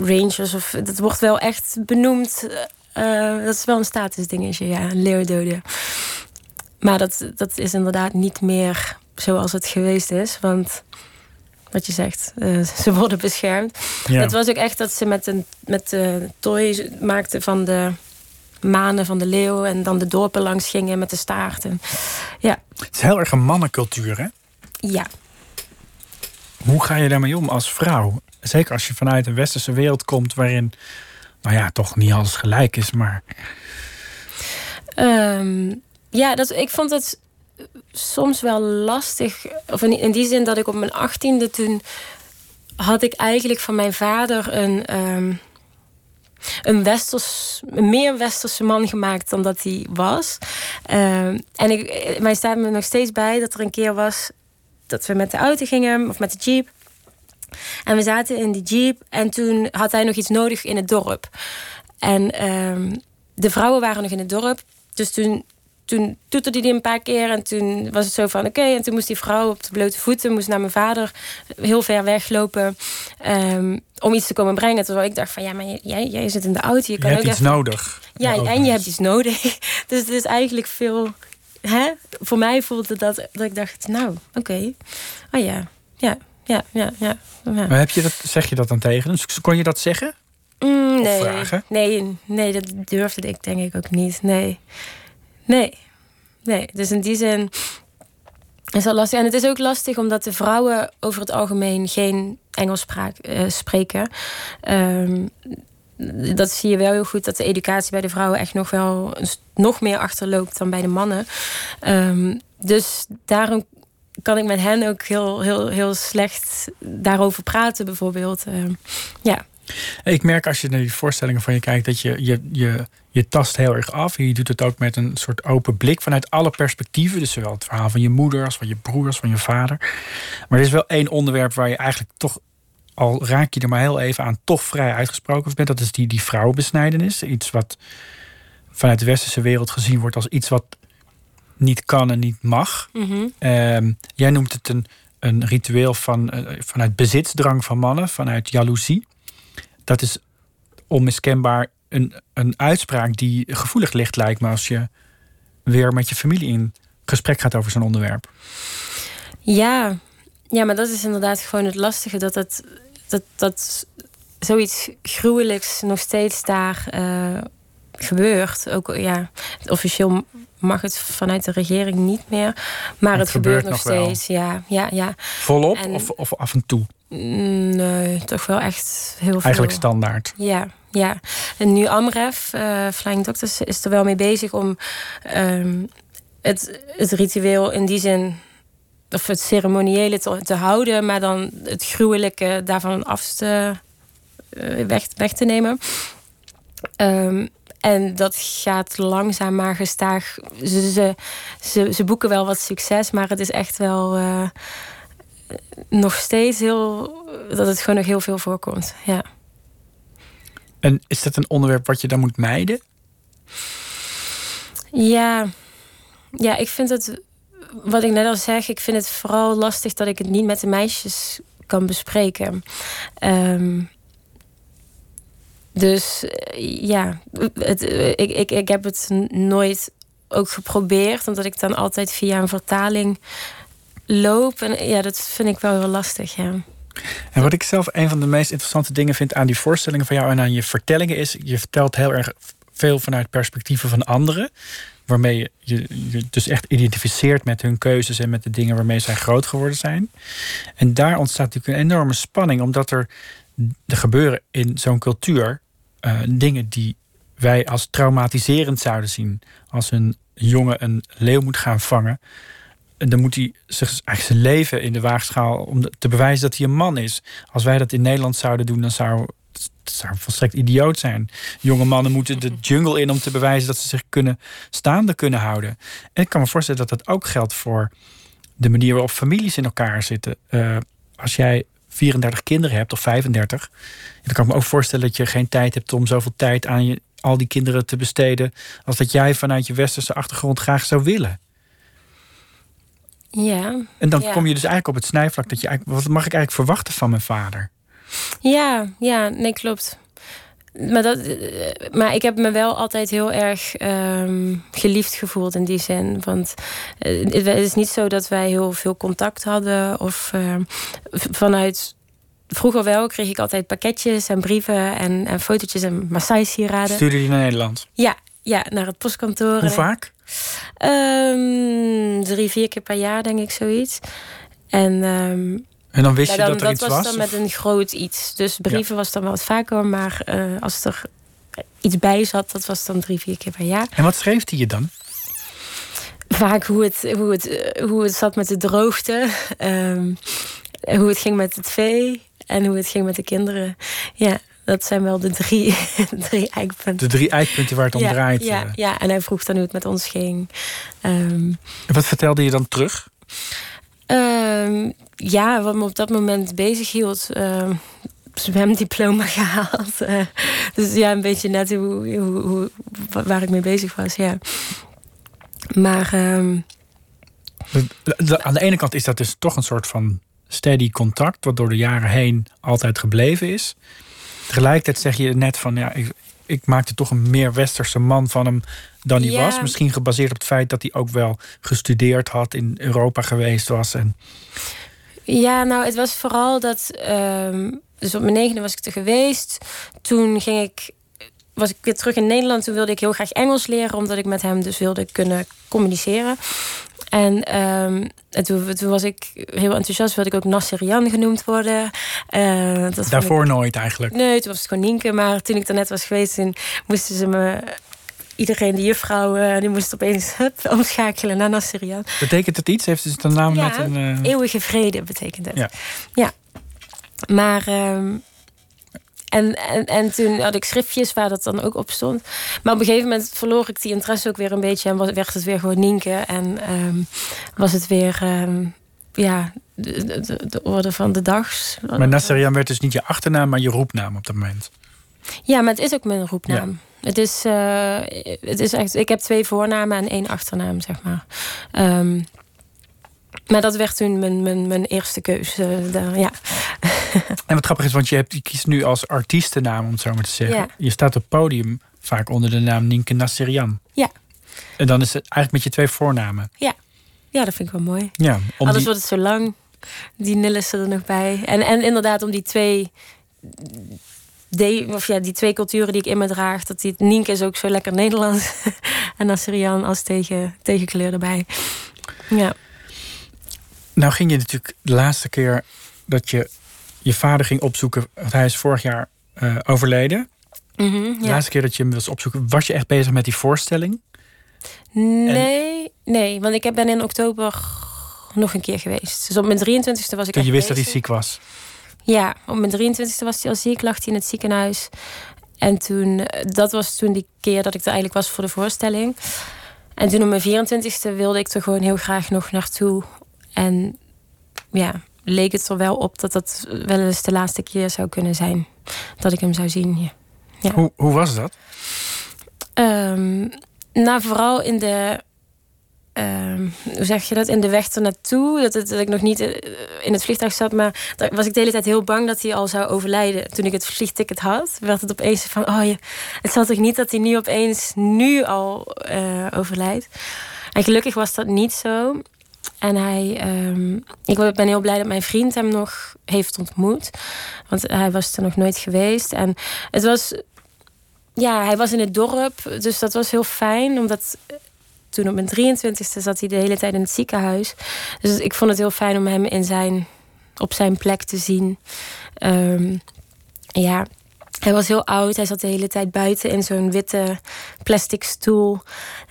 rangers of dat wordt wel echt benoemd. eh, dat is wel een statusdingetje, ja, een leeuw doden. Maar dat, dat is inderdaad niet meer zoals het geweest is. Want wat je zegt, eh, ze worden beschermd. Ja. Het was ook echt dat ze met een met de toy maakten van de manen van de leeuw en dan de dorpen langs gingen met de staart. En, ja, Het is heel erg een mannencultuur, hè? ja. Hoe ga je daarmee om als vrouw? Zeker als je vanuit een westerse wereld komt waarin, nou ja, toch niet alles gelijk is, maar Ehm, ja, dat, ik vond het soms wel lastig. Of in, die zin dat ik op mijn achttiende toen had ik eigenlijk van mijn vader een, ehm, een, westers, een meer westerse man gemaakt dan dat hij was. Ehm, en ik, mij staat me nog steeds bij dat er een keer was dat we met de auto gingen of met de jeep. En we zaten in die jeep en toen had hij nog iets nodig in het dorp. En ehm, de vrouwen waren nog in het dorp. Dus toen, toen toeterde hij een paar keer. En toen was het zo van oké. en toen moest die vrouw op de blote voeten... moest naar mijn vader heel ver weglopen... ehm, om iets te komen brengen. Terwijl ik dacht van ja, maar jij, jij zit in de auto. Je je kan hebt ook iets even- nodig. ja, en je hebt iets nodig. Dus het is eigenlijk veel. Hè? Voor mij voelde dat dat ik dacht, nou, oké. Oh ja, ja, ja, ja, ja. ja. Maar heb je dat, zeg je dat dan tegen? hem? kon je dat zeggen? Mm, Of nee, vragen? nee, nee, dat durfde ik denk ik ook niet. Nee, nee, nee. Dus in die zin is dat lastig. En het is ook lastig omdat de vrouwen over het algemeen geen Engels spraak- eh, spreken. Ehm, dat zie je wel heel goed dat de educatie bij de vrouwen echt nog wel nog meer achterloopt dan bij de mannen. Ehm, dus daarom kan ik met hen ook heel, heel, heel slecht daarover praten, bijvoorbeeld. Ehm, ja. Ik merk als je naar die voorstellingen van je kijkt dat je, je, je, je tast heel erg af. Je doet het ook met een soort open blik vanuit alle perspectieven. Dus zowel het verhaal van je moeder als van je broer als van je vader. Maar er is wel één onderwerp waar je eigenlijk toch, al raak je er maar heel even aan, toch vrij uitgesproken bent. Dat is die, die vrouwenbesnijdenis. Iets wat vanuit de westerse wereld gezien wordt als iets wat niet kan en niet mag. Mhm. Ehm, jij noemt het een, een ritueel van, eh, vanuit bezitsdrang van mannen, vanuit jaloezie. Dat is onmiskenbaar een, een uitspraak die gevoelig ligt, lijkt me, als je weer met je familie in gesprek gaat over zo'n onderwerp. Ja. ja, maar dat is inderdaad gewoon het lastige. Dat, het, dat, dat zoiets gruwelijks nog steeds daar eh, gebeurt. Ook, ja, officieel mag het vanuit de regering niet meer. Maar Het het, gebeurt, gebeurt nog nog wel. steeds. Ja, ja, ja. Volop En- of, of af en toe? Mm, Nee, toch wel echt heel veel. Eigenlijk standaard. Ja, ja. En nu Amref, eh Flying Doctors, is er wel mee bezig om ehm, het, het ritueel in die zin, of het ceremoniële te, te houden, maar dan het gruwelijke daarvan af te, eh, weg, weg te nemen. Ehm, en dat gaat langzaam maar gestaag. Ze, ze, ze, ze boeken wel wat succes, maar het is echt wel eh, nog steeds heel. dat het gewoon nog heel veel voorkomt. Ja. En is dat een onderwerp wat je dan moet mijden? Ja, ja, ik vind het, wat ik net al zeg, ik vind het vooral lastig dat ik het niet met de meisjes kan bespreken. Ehm, dus eh, ja, het, eh, ik, ik, ik heb het nooit ook geprobeerd, omdat ik dan altijd via een vertaling loop. En ja, dat vind ik wel heel lastig, ja. En wat ik zelf een van de meest interessante dingen vind aan die voorstellingen van jou en aan je vertellingen is, je vertelt heel erg veel vanuit perspectieven van anderen. Waarmee je je, je dus echt identificeert met hun keuzes en met de dingen waarmee zij groot geworden zijn. En daar ontstaat natuurlijk een enorme spanning, omdat er, er gebeuren in zo'n cultuur eh, dingen die wij als traumatiserend zouden zien. Als een jongen een leeuw moet gaan vangen. En dan moet hij zich eigenlijk zijn leven in de waagschaal om te bewijzen dat hij een man is. Als wij dat in Nederland zouden doen, dan zou het zou volstrekt idioot zijn. Jonge mannen moeten de jungle in om te bewijzen dat ze zich kunnen staande kunnen houden. En ik kan me voorstellen dat dat ook geldt voor de manier waarop families in elkaar zitten. Eh, als jij 34 kinderen hebt of 35, dan kan ik me ook voorstellen dat je geen tijd hebt om zoveel tijd aan je, al die kinderen te besteden. als dat jij vanuit je westerse achtergrond graag zou willen. Ja. En dan Ja. kom je dus eigenlijk op het snijvlak dat je eigenlijk, wat mag ik eigenlijk verwachten van mijn vader? Ja, ja, nee, klopt. Maar, dat, maar ik heb me wel altijd heel erg ehm, geliefd gevoeld in die zin. Want eh, het is niet zo dat wij heel veel contact hadden. Of ehm, vanuit. Vroeger wel kreeg ik altijd pakketjes en brieven en, en fotootjes en Maasai-sieraden. Stuurde je naar Nederland? Ja, ja, naar het postkantoor. Hoe vaak? Ehm, drie, vier keer per jaar, denk ik, zoiets. En En dan wist ja, je dat er iets was was? dan of- met een groot iets. Dus brieven was dan wel wat vaker, maar eh, als er iets bij zat, dat was dan drie, vier keer per jaar. En wat schreef hij je dan? Vaak hoe het, hoe het, eh, hoe het zat met de droogte, ehm, hoe het ging met het vee en hoe het ging met de kinderen. Ja, dat zijn wel de drie, drie eikpunten. De drie eikpunten waar het om ja, draait. Ja, eh. ja, en hij vroeg dan hoe het met ons ging. Ehm, En wat vertelde je dan terug? Ehm, ja, wat me op dat moment bezig hield. ehm, zwemdiploma gehaald. eh, dus ja, een beetje net hoe, hoe, hoe, wa- waar ik mee bezig was, ja. Maar ehm, Aan de ene kant is dat dus toch een soort van steady contact, wat door de jaren heen altijd gebleven is. Tegelijkertijd zeg je net van ja, ik, ik maakte toch een meer westerse man van hem dan hij Ja. was. Misschien gebaseerd op het feit dat hij ook wel gestudeerd had, in Europa geweest was. En ja, nou, het was vooral dat... ehm, dus op mijn negende was ik er geweest. Toen ging ik... Was ik weer terug in Nederland. Toen wilde ik heel graag Engels leren. Omdat ik met hem dus wilde kunnen communiceren. En, ehm, en toen, toen was ik heel enthousiast. Wilde ik ook Nasserian genoemd worden. Eh, dat ik- daarvoor nooit eigenlijk. Nee, toen was het gewoon Nienke. Maar toen ik er net was geweest, moesten ze me... Iedereen, de juffrouw, eh, die moest opeens hup, omschakelen naar Nasserian. Betekent het iets? Heeft het een naam Ja, met een. eh, Eeuwige vrede betekent het. Ja. Ja. Maar... ehm, en, en, en toen had ik schriftjes waar dat dan ook op stond. Maar op een gegeven moment verloor ik die interesse ook weer een beetje. En was- werd het weer gewoon Nienke. En ehm, was het weer... ehm, ja, de, de, de- de orde van de dag. Maar Nasserian werd dus niet je achternaam, maar je roepnaam op dat moment. Ja, maar het is ook mijn roepnaam. Het is, eh, het is echt, ik heb twee voornamen en één achternaam, zeg maar. Ehm, maar dat werd toen mijn, mijn, mijn eerste keuze. daar, ja. En wat grappig is, want je, hebt, je kiest nu als artiestennaam, om het zo maar te zeggen. Ja. Je staat op het podium vaak onder de naam Nienke Nasserian. Ja. En dan is het eigenlijk met je twee voornamen. ja, dat vind ik wel mooi. Ja, Anders die- wordt het zo lang. Die Nillissen er nog bij. En, en inderdaad, om die twee. De, of ja, die twee culturen die ik in me draag. Dat die Nienke is ook zo lekker Nederlands. en Asserian als tegen, tegenkleur erbij. Ja. Nou ging je natuurlijk de laatste keer dat je je vader ging opzoeken... want hij is vorig jaar eh, overleden. Mhm, De ja. laatste keer dat je hem was opzoeken... was je echt bezig met die voorstelling? Nee, nee, want ik ben in oktober nog een keer geweest. Dus op mijn 23e was ik Toen je wist dat hij ziek was. Ja, op mijn 23e was hij al ziek, lag hij in het ziekenhuis. En toen, eh, dat was toen die keer dat ik er eigenlijk was voor de voorstelling. En toen op mijn 24e wilde ik er gewoon heel graag nog naartoe. En ja, leek het er wel op dat dat wel eens de laatste keer zou kunnen zijn. Dat ik hem zou zien. Ja. Hoe, hoe was dat? Ehm, nou, vooral in de. Ehm, hoe zeg je dat? In de weg ernaartoe. Dat, het- dat ik nog niet eh, in het vliegtuig zat. Maar daar was ik de hele tijd heel bang dat hij al zou overlijden. Toen ik het vliegticket had, werd het opeens van: oh je, het zal toch niet dat hij nu opeens nu al eh, overlijdt. En gelukkig was dat niet zo. En hij, ehm, ik ben heel blij dat mijn vriend hem nog heeft ontmoet. Want hij was er nog nooit geweest. En het was ja, hij was in het dorp, dus dat was heel fijn. Omdat toen op mijn 23e zat hij de hele tijd in het ziekenhuis. Dus ik vond het heel fijn om hem in zijn, op zijn plek te zien. Ehm, ja, Hij was heel oud. Hij zat de hele tijd buiten in zo'n witte plastic stoel.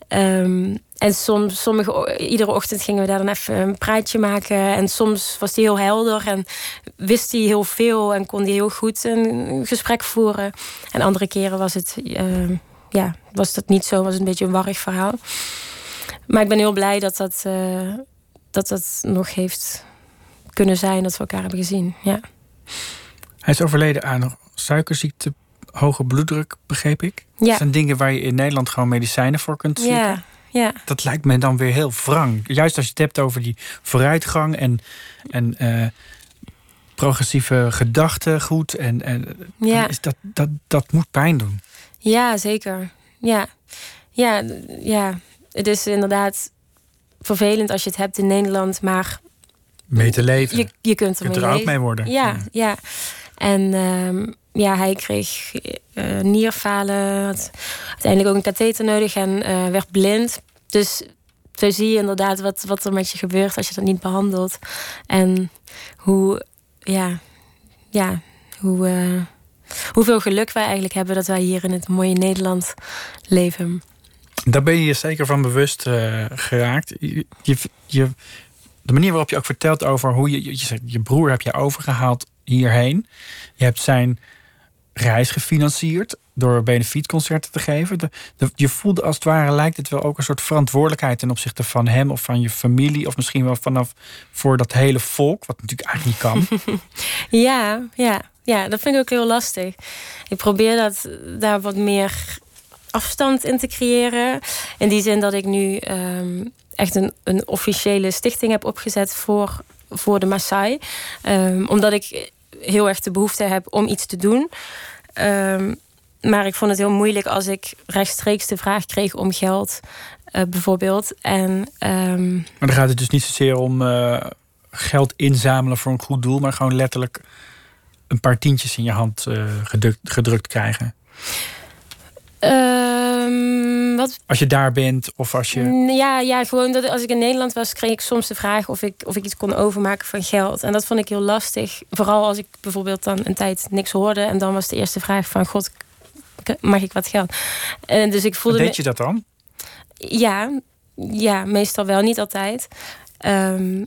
Ehm, en soms, sommige, iedere ochtend gingen we daar dan even een praatje maken. En soms was hij heel helder en wist hij heel veel en kon hij heel goed een gesprek voeren. En andere keren was het, ehm, ja, was dat niet zo, was het een beetje een warrig verhaal. Maar ik ben heel blij dat dat, eh, dat, dat nog heeft kunnen zijn, dat we elkaar hebben gezien. Ja. Hij is overleden aan suikerziekte, hoge bloeddruk, begreep ik. Ja. Dat zijn dingen waar je in Nederland gewoon medicijnen voor kunt slikken. Ja, ja. Dat lijkt me dan weer heel wrang. Juist als je het hebt over die vooruitgang en, en eh, progressieve gedachtegoed. En, en Ja. is dat, dat, dat moet pijn doen. Ja, zeker. Ja. Ja, ja, het is inderdaad vervelend als je het hebt in Nederland, maar Mee te leven. je, je kunt je er kunt er ook mee worden. Ja, ja. En ehm, ja, hij kreeg eh, nierfalen, had uiteindelijk ook een katheter nodig en eh, werd blind. Dus zo zie je inderdaad wat, wat er met je gebeurt als je dat niet behandelt. En hoe, ja, ja, hoe, eh, hoeveel geluk wij eigenlijk hebben dat wij hier in het mooie Nederland leven. Daar ben je je zeker van bewust eh, geraakt. Je, je, je- de manier waarop je ook vertelt over hoe je, je, zegt, je broer heb je overgehaald hierheen. Je hebt zijn reis gefinancierd door benefietconcerten te geven. De, de- je voelde als het ware, lijkt het wel ook een soort verantwoordelijkheid ten opzichte van hem of van je familie. Of misschien wel vanaf voor dat hele volk, wat natuurlijk eigenlijk niet kan. Ja, ja, ja, dat vind ik ook heel lastig. Ik probeer dat, daar wat meer afstand in te creëren. In die zin dat ik nu ehm, echt een, een officiële stichting heb opgezet voor, voor de Maasai. Ehm, omdat ik heel erg de behoefte heb om iets te doen. Ehm, maar ik vond het heel moeilijk als ik rechtstreeks de vraag kreeg om geld, eh, bijvoorbeeld. En Maar dan gaat het dus niet zozeer om eh, geld inzamelen voor een goed doel, maar gewoon letterlijk een paar tientjes in je hand eh, gedrukt, gedrukt krijgen. Als je daar bent of als je. Mm, Ja, ja, gewoon dat als ik in Nederland was, kreeg ik soms de vraag of ik, of ik iets kon overmaken van geld. En dat vond ik heel lastig. Vooral als ik bijvoorbeeld dan een tijd niks hoorde. En dan was de eerste vraag van God, mag ik wat geld? En dus ik voelde Deed je dat dan? ja, ja, meestal wel, niet altijd. Ehm,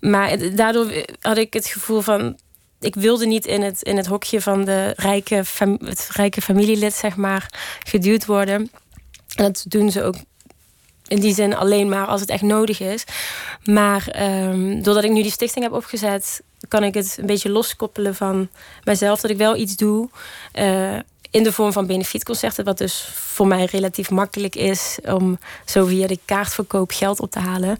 maar daardoor had ik het gevoel van. Ik wilde niet in het, in het hokje van de rijke, het rijke familielid, zeg maar, geduwd worden. En dat doen ze ook in die zin alleen maar als het echt nodig is. Maar ehm, doordat ik nu die stichting heb opgezet, kan ik het een beetje loskoppelen van mezelf. Dat ik wel iets doe. eh, in de vorm van benefietconcerten, wat dus voor mij relatief makkelijk is om zo via de kaartverkoop geld op te halen.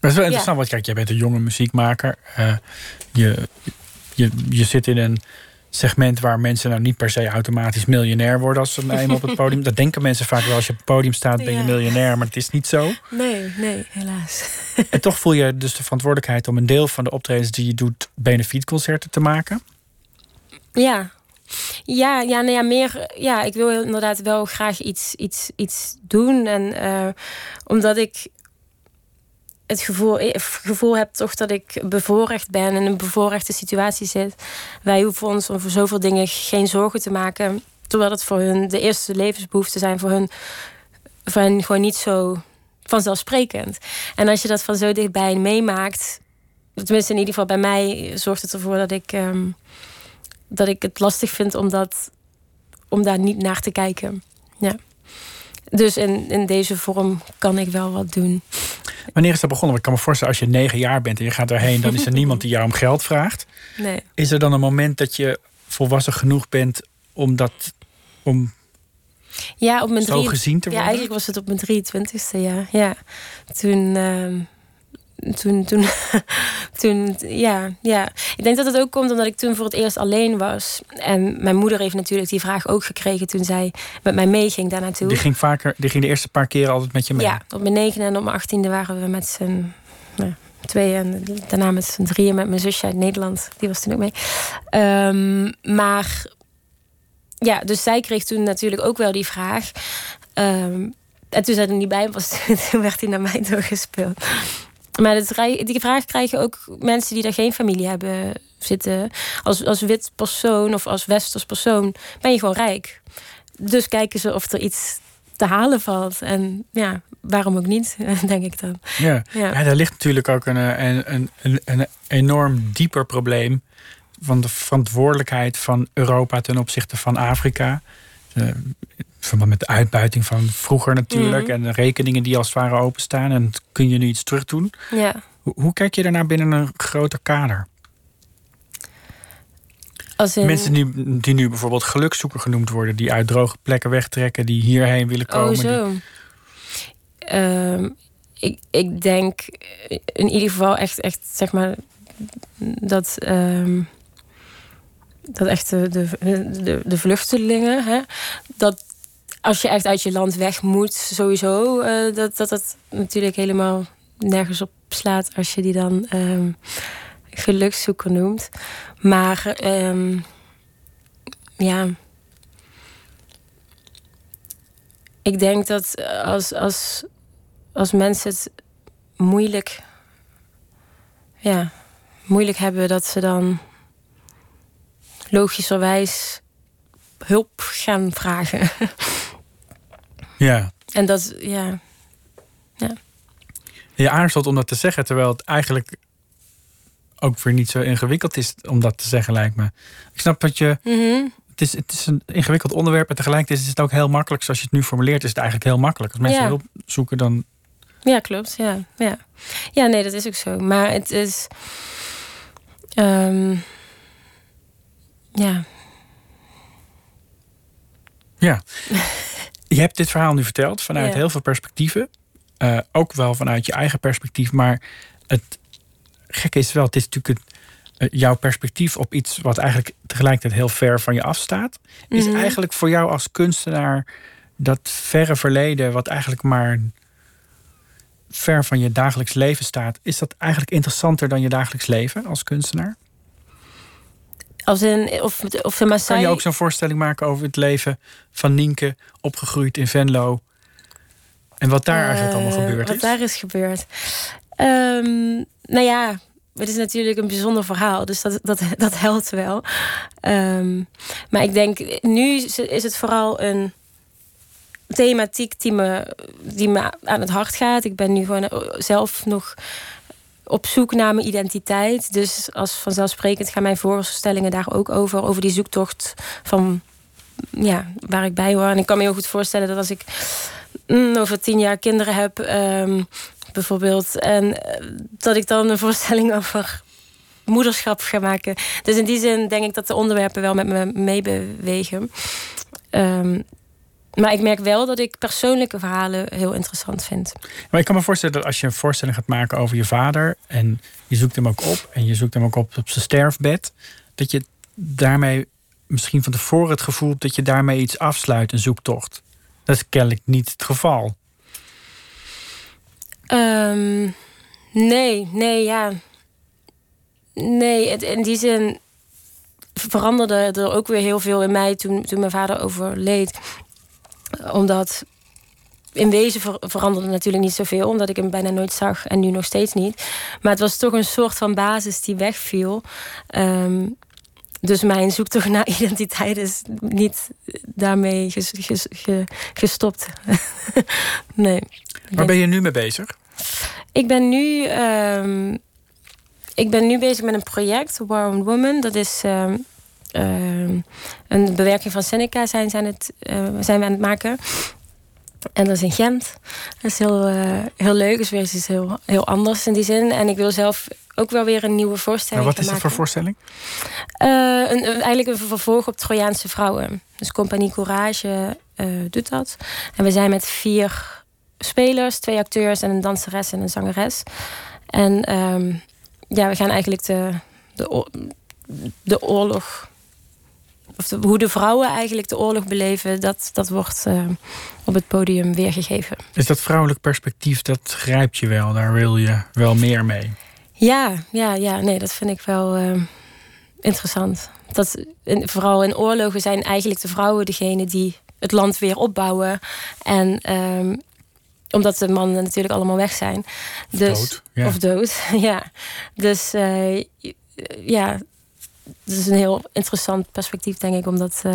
Dat is wel interessant, want kijk, jij bent een jonge muziekmaker. Eh, je, je, je zit in een segment waar mensen nou niet per se automatisch miljonair worden als ze eenmaal op het podium. Dat denken mensen vaak wel. Als je op het podium staat, ben je Ja. miljonair, maar het is niet zo. nee, nee, helaas. En toch voel je dus de verantwoordelijkheid om een deel van de optredens die je doet, benefietconcerten te maken. Ja. Ja, ja, nou ja, meer. Ja, ik wil inderdaad wel graag iets, iets, iets doen. En eh, omdat ik het gevoel, eh, gevoel heb toch dat ik bevoorrecht ben en in een bevoorrechte situatie zit. Wij hoeven ons om voor zoveel dingen geen zorgen te maken. Terwijl het voor hun de eerste levensbehoeften zijn voor hun, voor hen gewoon niet zo vanzelfsprekend. En als je dat van zo dichtbij meemaakt, tenminste in ieder geval bij mij, zorgt het ervoor dat ik. ehm, dat ik het lastig vind om, dat, om daar niet naar te kijken. Ja. Dus in, in deze vorm kan ik wel wat doen. Wanneer is dat begonnen? Want ik kan me voorstellen, als je negen jaar bent en je gaat daarheen, dan is er niemand die jou om geld vraagt. Nee. Is er dan een moment dat je volwassen genoeg bent om dat om Ja, op mijn zo drie... gezien te Ja, worden? eigenlijk was het op mijn 23ste jaar. Ja. Toen, ehm, toen, toen, toen, ja, ja. Ik denk dat het ook komt omdat ik toen voor het eerst alleen was. En mijn moeder heeft natuurlijk die vraag ook gekregen toen zij met mij meeging daar naartoe. Die ging vaker, die ging de eerste paar keren altijd met je mee. Ja, op mijn negende en op mijn achttiende waren we met z'n nou, tweeën en daarna met z'n drieën met mijn zusje uit Nederland. Die was toen ook mee. Ehm, maar ja, dus zij kreeg toen natuurlijk ook wel die vraag. Ehm, en toen zij er niet bij was, toen werd hij naar mij doorgespeeld. Maar die vraag krijgen ook mensen die daar geen familie hebben zitten. Als, als wit persoon of als westers persoon ben je gewoon rijk. Dus kijken ze of er iets te halen valt. En ja, waarom ook niet, denk ik dan. Ja. Ja. Ja, daar ligt natuurlijk ook een, een, een enorm dieper probleem van de verantwoordelijkheid van Europa ten opzichte van Afrika. Eh, verband met de uitbuiting van vroeger natuurlijk en de rekeningen die als het ware openstaan. En kun je nu iets terug doen? Ja. Hoe, hoe kijk je daarnaar binnen een groter kader? Als in, Mensen die, die nu bijvoorbeeld gelukzoeker genoemd worden, die uit droge plekken wegtrekken, die hierheen willen komen. Oh, die- zo. Ehm, ik, ik denk in ieder geval echt, echt zeg maar, dat, ehm, dat echt de, de, de, vluchtelingen, hè, dat als je echt uit je land weg moet, sowieso, eh, dat, dat dat natuurlijk helemaal nergens op slaat als je die dan ehm gelukszoeker noemt. Maar ehm, ja. Ik denk dat als, als, als mensen het moeilijk, ja, moeilijk hebben, dat ze dan logischerwijs hulp gaan vragen. Ja. en dat, ja. Je aarzelt om dat te zeggen, terwijl het eigenlijk ook weer niet zo ingewikkeld is om dat te zeggen, lijkt me. Ik snap dat je. Mhm. Het is, het is een ingewikkeld onderwerp, en tegelijkertijd is het ook heel makkelijk. Zoals je het nu formuleert, is het eigenlijk heel makkelijk. Als mensen Ja. hulp zoeken, dan. Ja, klopt. Ja, ja. ja, nee, dat is ook zo. Maar het is. ehm, ja, Ja. je hebt dit verhaal nu verteld vanuit Ja. heel veel perspectieven. Eh, ook wel vanuit je eigen perspectief. Maar het gekke is wel, het is natuurlijk het, eh, jouw perspectief op iets wat eigenlijk tegelijkertijd heel ver van je afstaat. Is Mhm. eigenlijk voor jou als kunstenaar dat verre verleden, wat eigenlijk maar ver van je dagelijks leven staat, is dat eigenlijk interessanter dan je dagelijks leven als kunstenaar? Als in. Of, of de Kan Maasai. je ook zo'n voorstelling maken over het leven van Nienke, opgegroeid in Venlo? En wat daar eigenlijk allemaal Eh, gebeurd wat is? daar is gebeurd. Ehm, nou ja, het is natuurlijk een bijzonder verhaal, dus dat, dat, dat helpt wel. Ehm, maar ik denk, nu is is het vooral een thematiek die me, die me aan het hart gaat. Ik ben nu gewoon eh, zelf nog op zoek naar mijn identiteit. Dus als vanzelfsprekend gaan mijn voorstellingen daar ook over. Over die zoektocht van ja, waar ik bij hoor. En ik kan me heel goed voorstellen dat als ik mm, over tien jaar kinderen heb, ehm, bijvoorbeeld, en eh, dat ik dan een voorstelling over moederschap ga maken. Dus in die zin denk ik dat de onderwerpen wel met me meebewegen. Ehm, maar ik merk wel dat ik persoonlijke verhalen heel interessant vind. Maar ik kan me voorstellen dat als je een voorstelling gaat maken over je vader... en je zoekt hem ook op en je zoekt hem ook op op zijn sterfbed... dat je daarmee misschien van tevoren het gevoel hebt... dat je daarmee iets afsluit, een zoektocht. Dat is kennelijk niet het geval. Ehm, nee, nee, ja. Nee, het, in die zin veranderde er ook weer heel veel in mij toen, toen mijn vader overleed. Omdat in wezen ver- veranderde natuurlijk niet zoveel, omdat ik hem bijna nooit zag en nu nog steeds niet. Maar het was toch een soort van basis die wegviel. Ehm, dus mijn zoektocht naar identiteit is niet daarmee ges- ges- ge- gestopt. nee. Waar ben je nu mee bezig? Ik ben nu, ehm, ik ben nu bezig met een project, War on Woman. Dat is ehm, een bewerking van Seneca zijn, zijn, het, eh, zijn we aan het maken. En dat is in Gent. Dat is heel, eh, heel leuk. is weer iets heel, heel anders in die zin. En ik wil zelf ook wel weer een nieuwe voorstelling wat gaan is dat voor maken. voorstelling? Eh, een, een- eigenlijk een vervolg op Trojaanse vrouwen. Dus Compagnie Courage doet dat. En we zijn met vier spelers, twee acteurs en een danseres en een zangeres. En ehm, ja, we gaan eigenlijk de, de, de oorlog. Of de- hoe de vrouwen eigenlijk de oorlog beleven, dat, dat wordt eh, op het podium weergegeven. Is dat vrouwelijk perspectief, dat grijpt je wel. Daar wil je wel meer mee. Ja, ja, ja, nee, dat vind ik wel eh, interessant. Dat, in- vooral in oorlogen zijn eigenlijk de vrouwen degene die het land weer opbouwen. En ehm, omdat de mannen natuurlijk allemaal weg zijn. Dus, dood, ja. Of dood, ja. Dus eh, ja, het is een heel interessant perspectief, denk ik, om, dat, eh,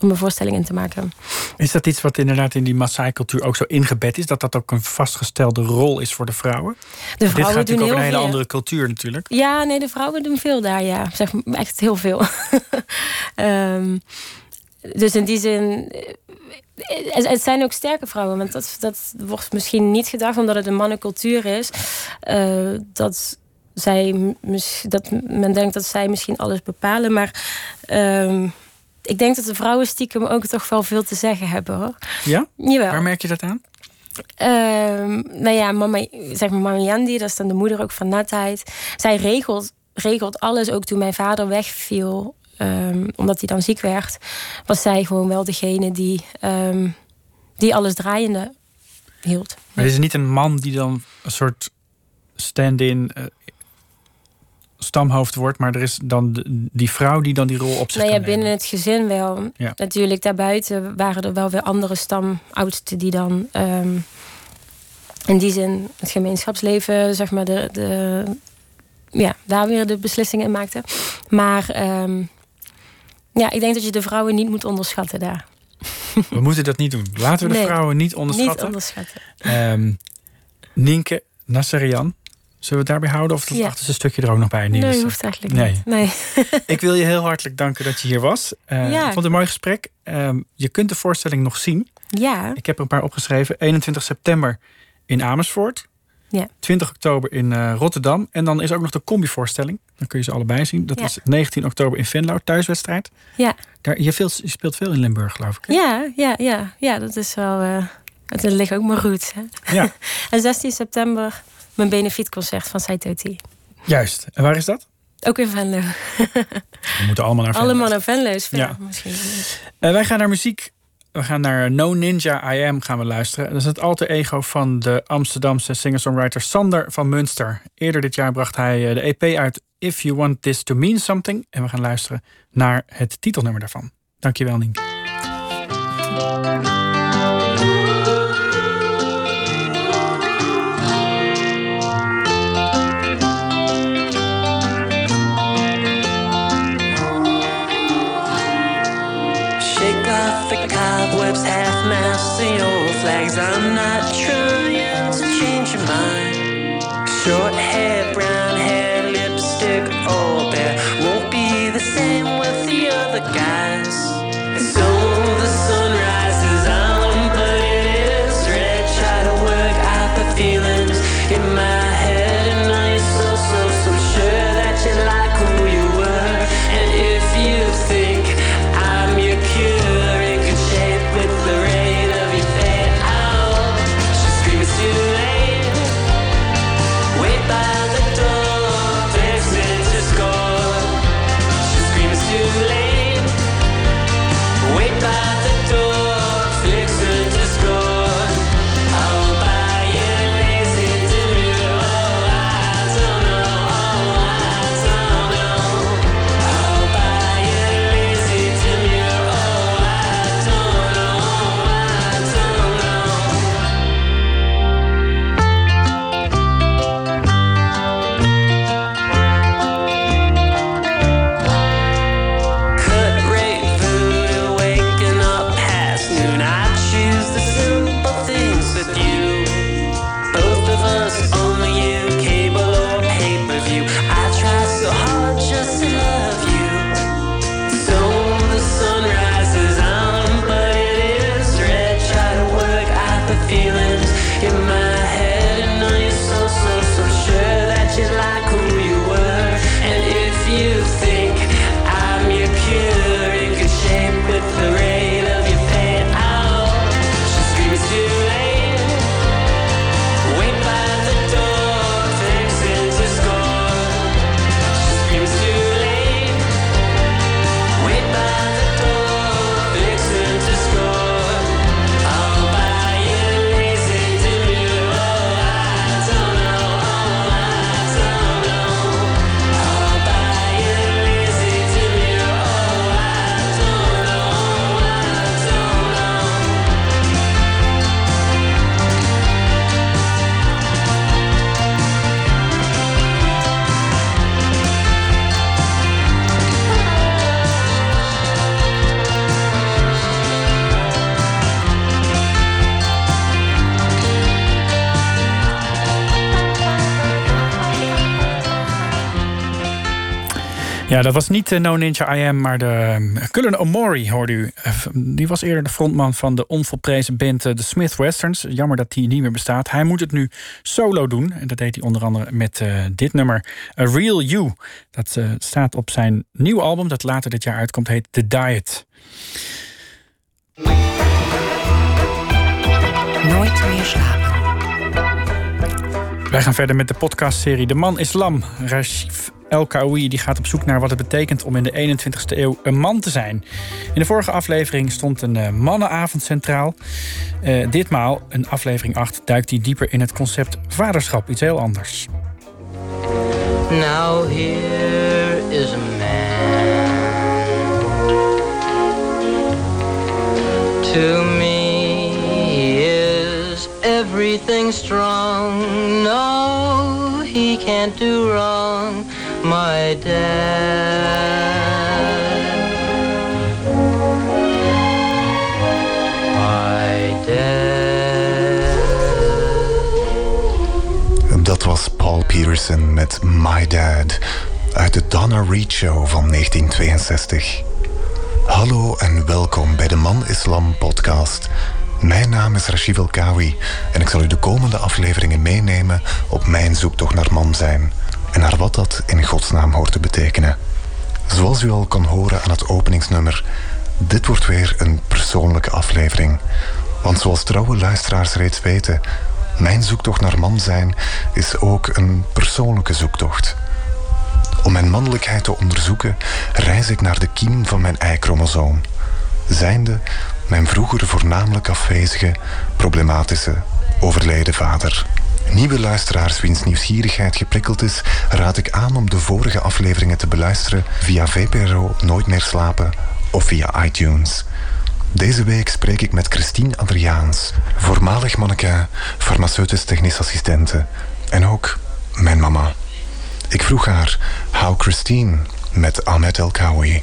om een voorstelling in te maken. Is dat iets wat inderdaad in die Maasai-cultuur ook zo ingebed is? Dat dat ook een vastgestelde rol is voor de vrouwen? De Dit vrouwen gaat doen natuurlijk heel een hele veel. andere cultuur natuurlijk. Ja, nee, de vrouwen doen veel daar, ja. Zeg echt heel veel. Ehm, dus in die zin. eh, Het, het zijn ook sterke vrouwen, want dat, dat wordt misschien niet gedacht omdat het een mannencultuur is. eh, dat, zij, dat men denkt dat zij misschien alles bepalen. Maar ehm, ik denk dat de vrouwen stiekem ook toch wel veel te zeggen hebben hoor. Ja? Jawel. Waar merk je dat aan? Ehm, nou ja, mama, zeg maar mama Yandi, dat is dan de moeder ook van Natheid. Zij regelt, regelt alles, ook toen mijn vader wegviel, ehm, omdat hij dan ziek werd, was zij gewoon wel degene die, die alles draaiende hield. Maar is het niet een man die dan een soort stand-in eh, stamhoofd wordt, maar er is dan die vrouw die dan die rol op zich Nou ja, nemen? binnen het gezin wel. Ja. Natuurlijk, daarbuiten waren er wel weer andere stamoudsten die dan ehm, in die zin het gemeenschapsleven, zeg maar, de, de, ja, daar weer de beslissingen in maakten. Maar ehm, ja, ik denk dat je de vrouwen niet moet onderschatten daar. We moeten dat niet doen. Laten we de Nee, vrouwen niet onderschatten. Niet onderschatten. Ehm, Nienke Nasserian. Zullen we het daarbij houden of Ja. achterste stukje er ook nog bij? Nee, Nienke? hoeft eigenlijk Nee. niet. Nee. Ik wil je heel hartelijk danken dat je hier was. Eh, Ja. Ik vond het een mooi gesprek. Ehm, je kunt de voorstelling nog zien. Ja, Ik heb er een paar opgeschreven. 21 september in Amersfoort. Ja. 20 oktober in eh, Rotterdam. En dan is ook nog de combi-voorstelling. Dan kun je ze allebei zien. Dat Ja. is 19 oktober in Venlo, thuiswedstrijd. ja. Daar, je, je speelt veel in Limburg, geloof ik. hè? Ja, ja, ja, ja, dat is wel. eh het ligt ook mijn roots. Hè? Ja, En 16 september mijn benefietconcert van Saitoti. juist. En waar is dat? Ook in Venlo. We moeten allemaal naar Venlo. Allemaal naar Venlo is Ja. misschien. Eh, wij gaan naar muziek. We gaan naar No Ninja I Am gaan we luisteren. Dat is het alter ego van de Amsterdamse singer-songwriter Sander van Munster. Eerder dit jaar bracht hij eh, de EP uit If You Want This To Mean Something. En we gaan luisteren naar het titelnummer daarvan. Dankjewel, Nienke. Flags. I'm not trying Dat was niet de No Ninja I Am, maar de eh, Cullen Omori hoorde u. Eh, Die was eerder de frontman van de onvolprezen band eh, The Smith Westerns. Jammer dat die niet meer bestaat. Hij moet het nu solo doen. En dat deed hij onder andere met eh, dit nummer, A Real You. Dat eh, staat op zijn nieuwe album dat later dit jaar uitkomt, heet The Diet. Nooit meer slapen. Wij gaan verder met de podcastserie De Man is Lam. Rashif El Kaoui die gaat op zoek naar wat het betekent om in de 21ste eeuw een man te zijn. In de vorige aflevering stond een eh, mannenavond centraal. Eh, ditmaal, in aflevering 8, duikt hij dieper in het concept vaderschap. Iets heel anders. Now here is a man. To me everything strong. No, he can't do wrong. My dad. My dad. Dat was Paul Peterson met My Dad uit de Donna Reed Show van 1962. Hallo en welkom bij de Man Islam podcast. Mijn naam is Rashid El Kawi en ik zal u de komende afleveringen meenemen op mijn zoektocht naar man zijn en naar wat dat in godsnaam hoort te betekenen. Zoals u al kon horen aan het openingsnummer, dit wordt weer een persoonlijke aflevering. Want zoals trouwe luisteraars reeds weten, mijn zoektocht naar man zijn is ook een persoonlijke zoektocht. Om mijn mannelijkheid te onderzoeken, reis ik naar de kiem van mijn Y-chromosoom. Zijnde mijn vroeger voornamelijk afwezige, problematische, overleden vader. Nieuwe luisteraars wiens nieuwsgierigheid geprikkeld is, raad ik aan om de vorige afleveringen te beluisteren via VPRO Nooit meer slapen of via iTunes. Deze week spreek ik met Christine Adriaans, voormalig mannequin, farmaceutisch technisch assistente en ook mijn mama. Ik vroeg haar How Christine met Ahmed El Kawi.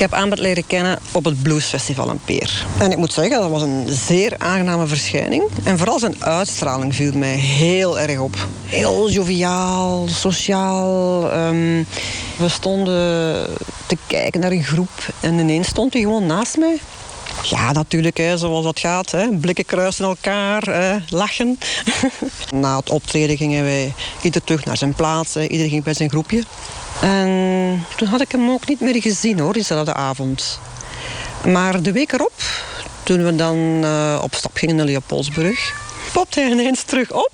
Heb Ahmed leren kennen op het Bluesfestival in Peer. En ik moet zeggen, dat was een zeer aangename verschijning. En vooral zijn uitstraling viel mij heel erg op. Heel joviaal, sociaal. ehm, we stonden te kijken naar een groep en ineens stond hij gewoon naast mij. Ja, natuurlijk, zoals dat gaat. Hè. Blikken kruisen elkaar, lachen. Na het optreden gingen wij ieder terug naar zijn plaats. Hè. Ieder ging bij zijn groepje. En toen had ik hem ook niet meer gezien, hoor, diezelfde avond. Maar de week erop, toen we dan eh, op stap gingen naar Leopoldsbrug... popte hij ineens terug op.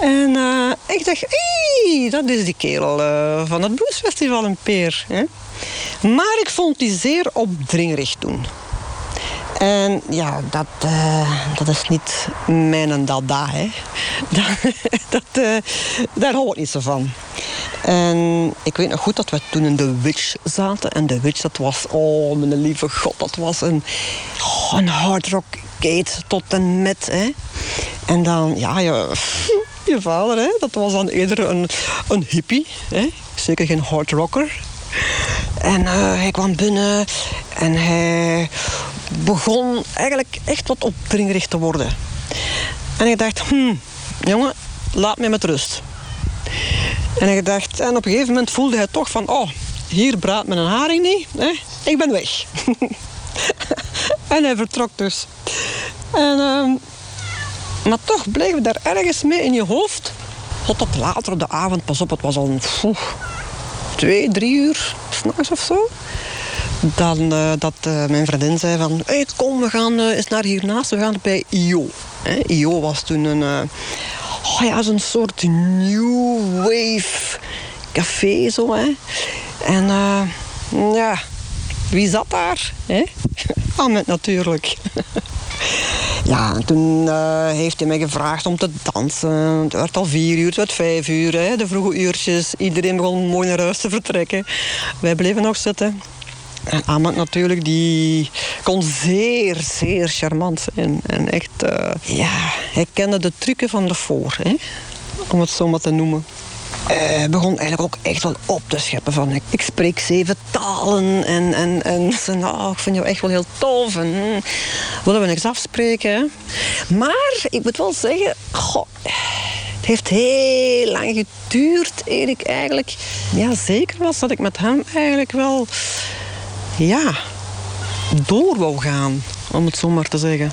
En eh, ik dacht, hé, dat is die kerel eh, van het Bluesfestival in Peer. Hè? Maar ik vond die zeer opdringerig toen. En ja, dat, eh, dat is niet mijn en dada, hè. Dat, dat, eh, daar hou ik niet van. En ik weet nog goed dat we toen in The Witch zaten. En The Witch, dat was, oh mijn lieve god, dat was een, oh, een hard rock gate tot en met, hè. En dan, ja, je, je vader, hè, dat was dan eerder een, een hippie, hè. Zeker geen hard rocker. En eh, hij kwam binnen en hij begon eigenlijk echt wat opdringerig te worden. En ik dacht, hmm, jongen, laat mij met rust. En ik dacht, en op een gegeven moment voelde hij toch van, oh, hier braadt een haring niet, hè? ik ben weg. en hij vertrok dus. En, ehm, maar toch bleef daar ergens mee in je hoofd. Tot op later op de avond, pas op, het was al poeh, twee, drie uur s'nachts of zo. Dan eh, dat eh, mijn vriendin zei van... Hey, kom, we gaan eh, eens naar hiernaast. We gaan bij IO. Hè, IO was toen een... oh ja, zo'n soort new wave café zo, hè. En ja, wie zat daar? Hè? Ahmed natuurlijk. Ja, en toen eh, heeft hij mij gevraagd om te dansen. Het werd al vier uur, het werd vijf uur, hè, de vroege uurtjes. Iedereen begon mooi naar huis te vertrekken. Wij bleven nog zitten. En Ahmed natuurlijk, die kon zeer, zeer charmant zijn. En echt, eh, ja, hij kende de trucken van de voor, hè? om het zo maar te noemen. Eh, begon eigenlijk ook echt wel op te scheppen van ik, spreek zeven talen en, en, en ze nou, ik vind jou echt wel heel tof en hm, willen we niks afspreken. Maar ik moet wel zeggen, het heeft heel lang geduurd eer ik eigenlijk ja, zeker was dat ik met hem eigenlijk wel ja, door wou gaan, om het zo maar te zeggen.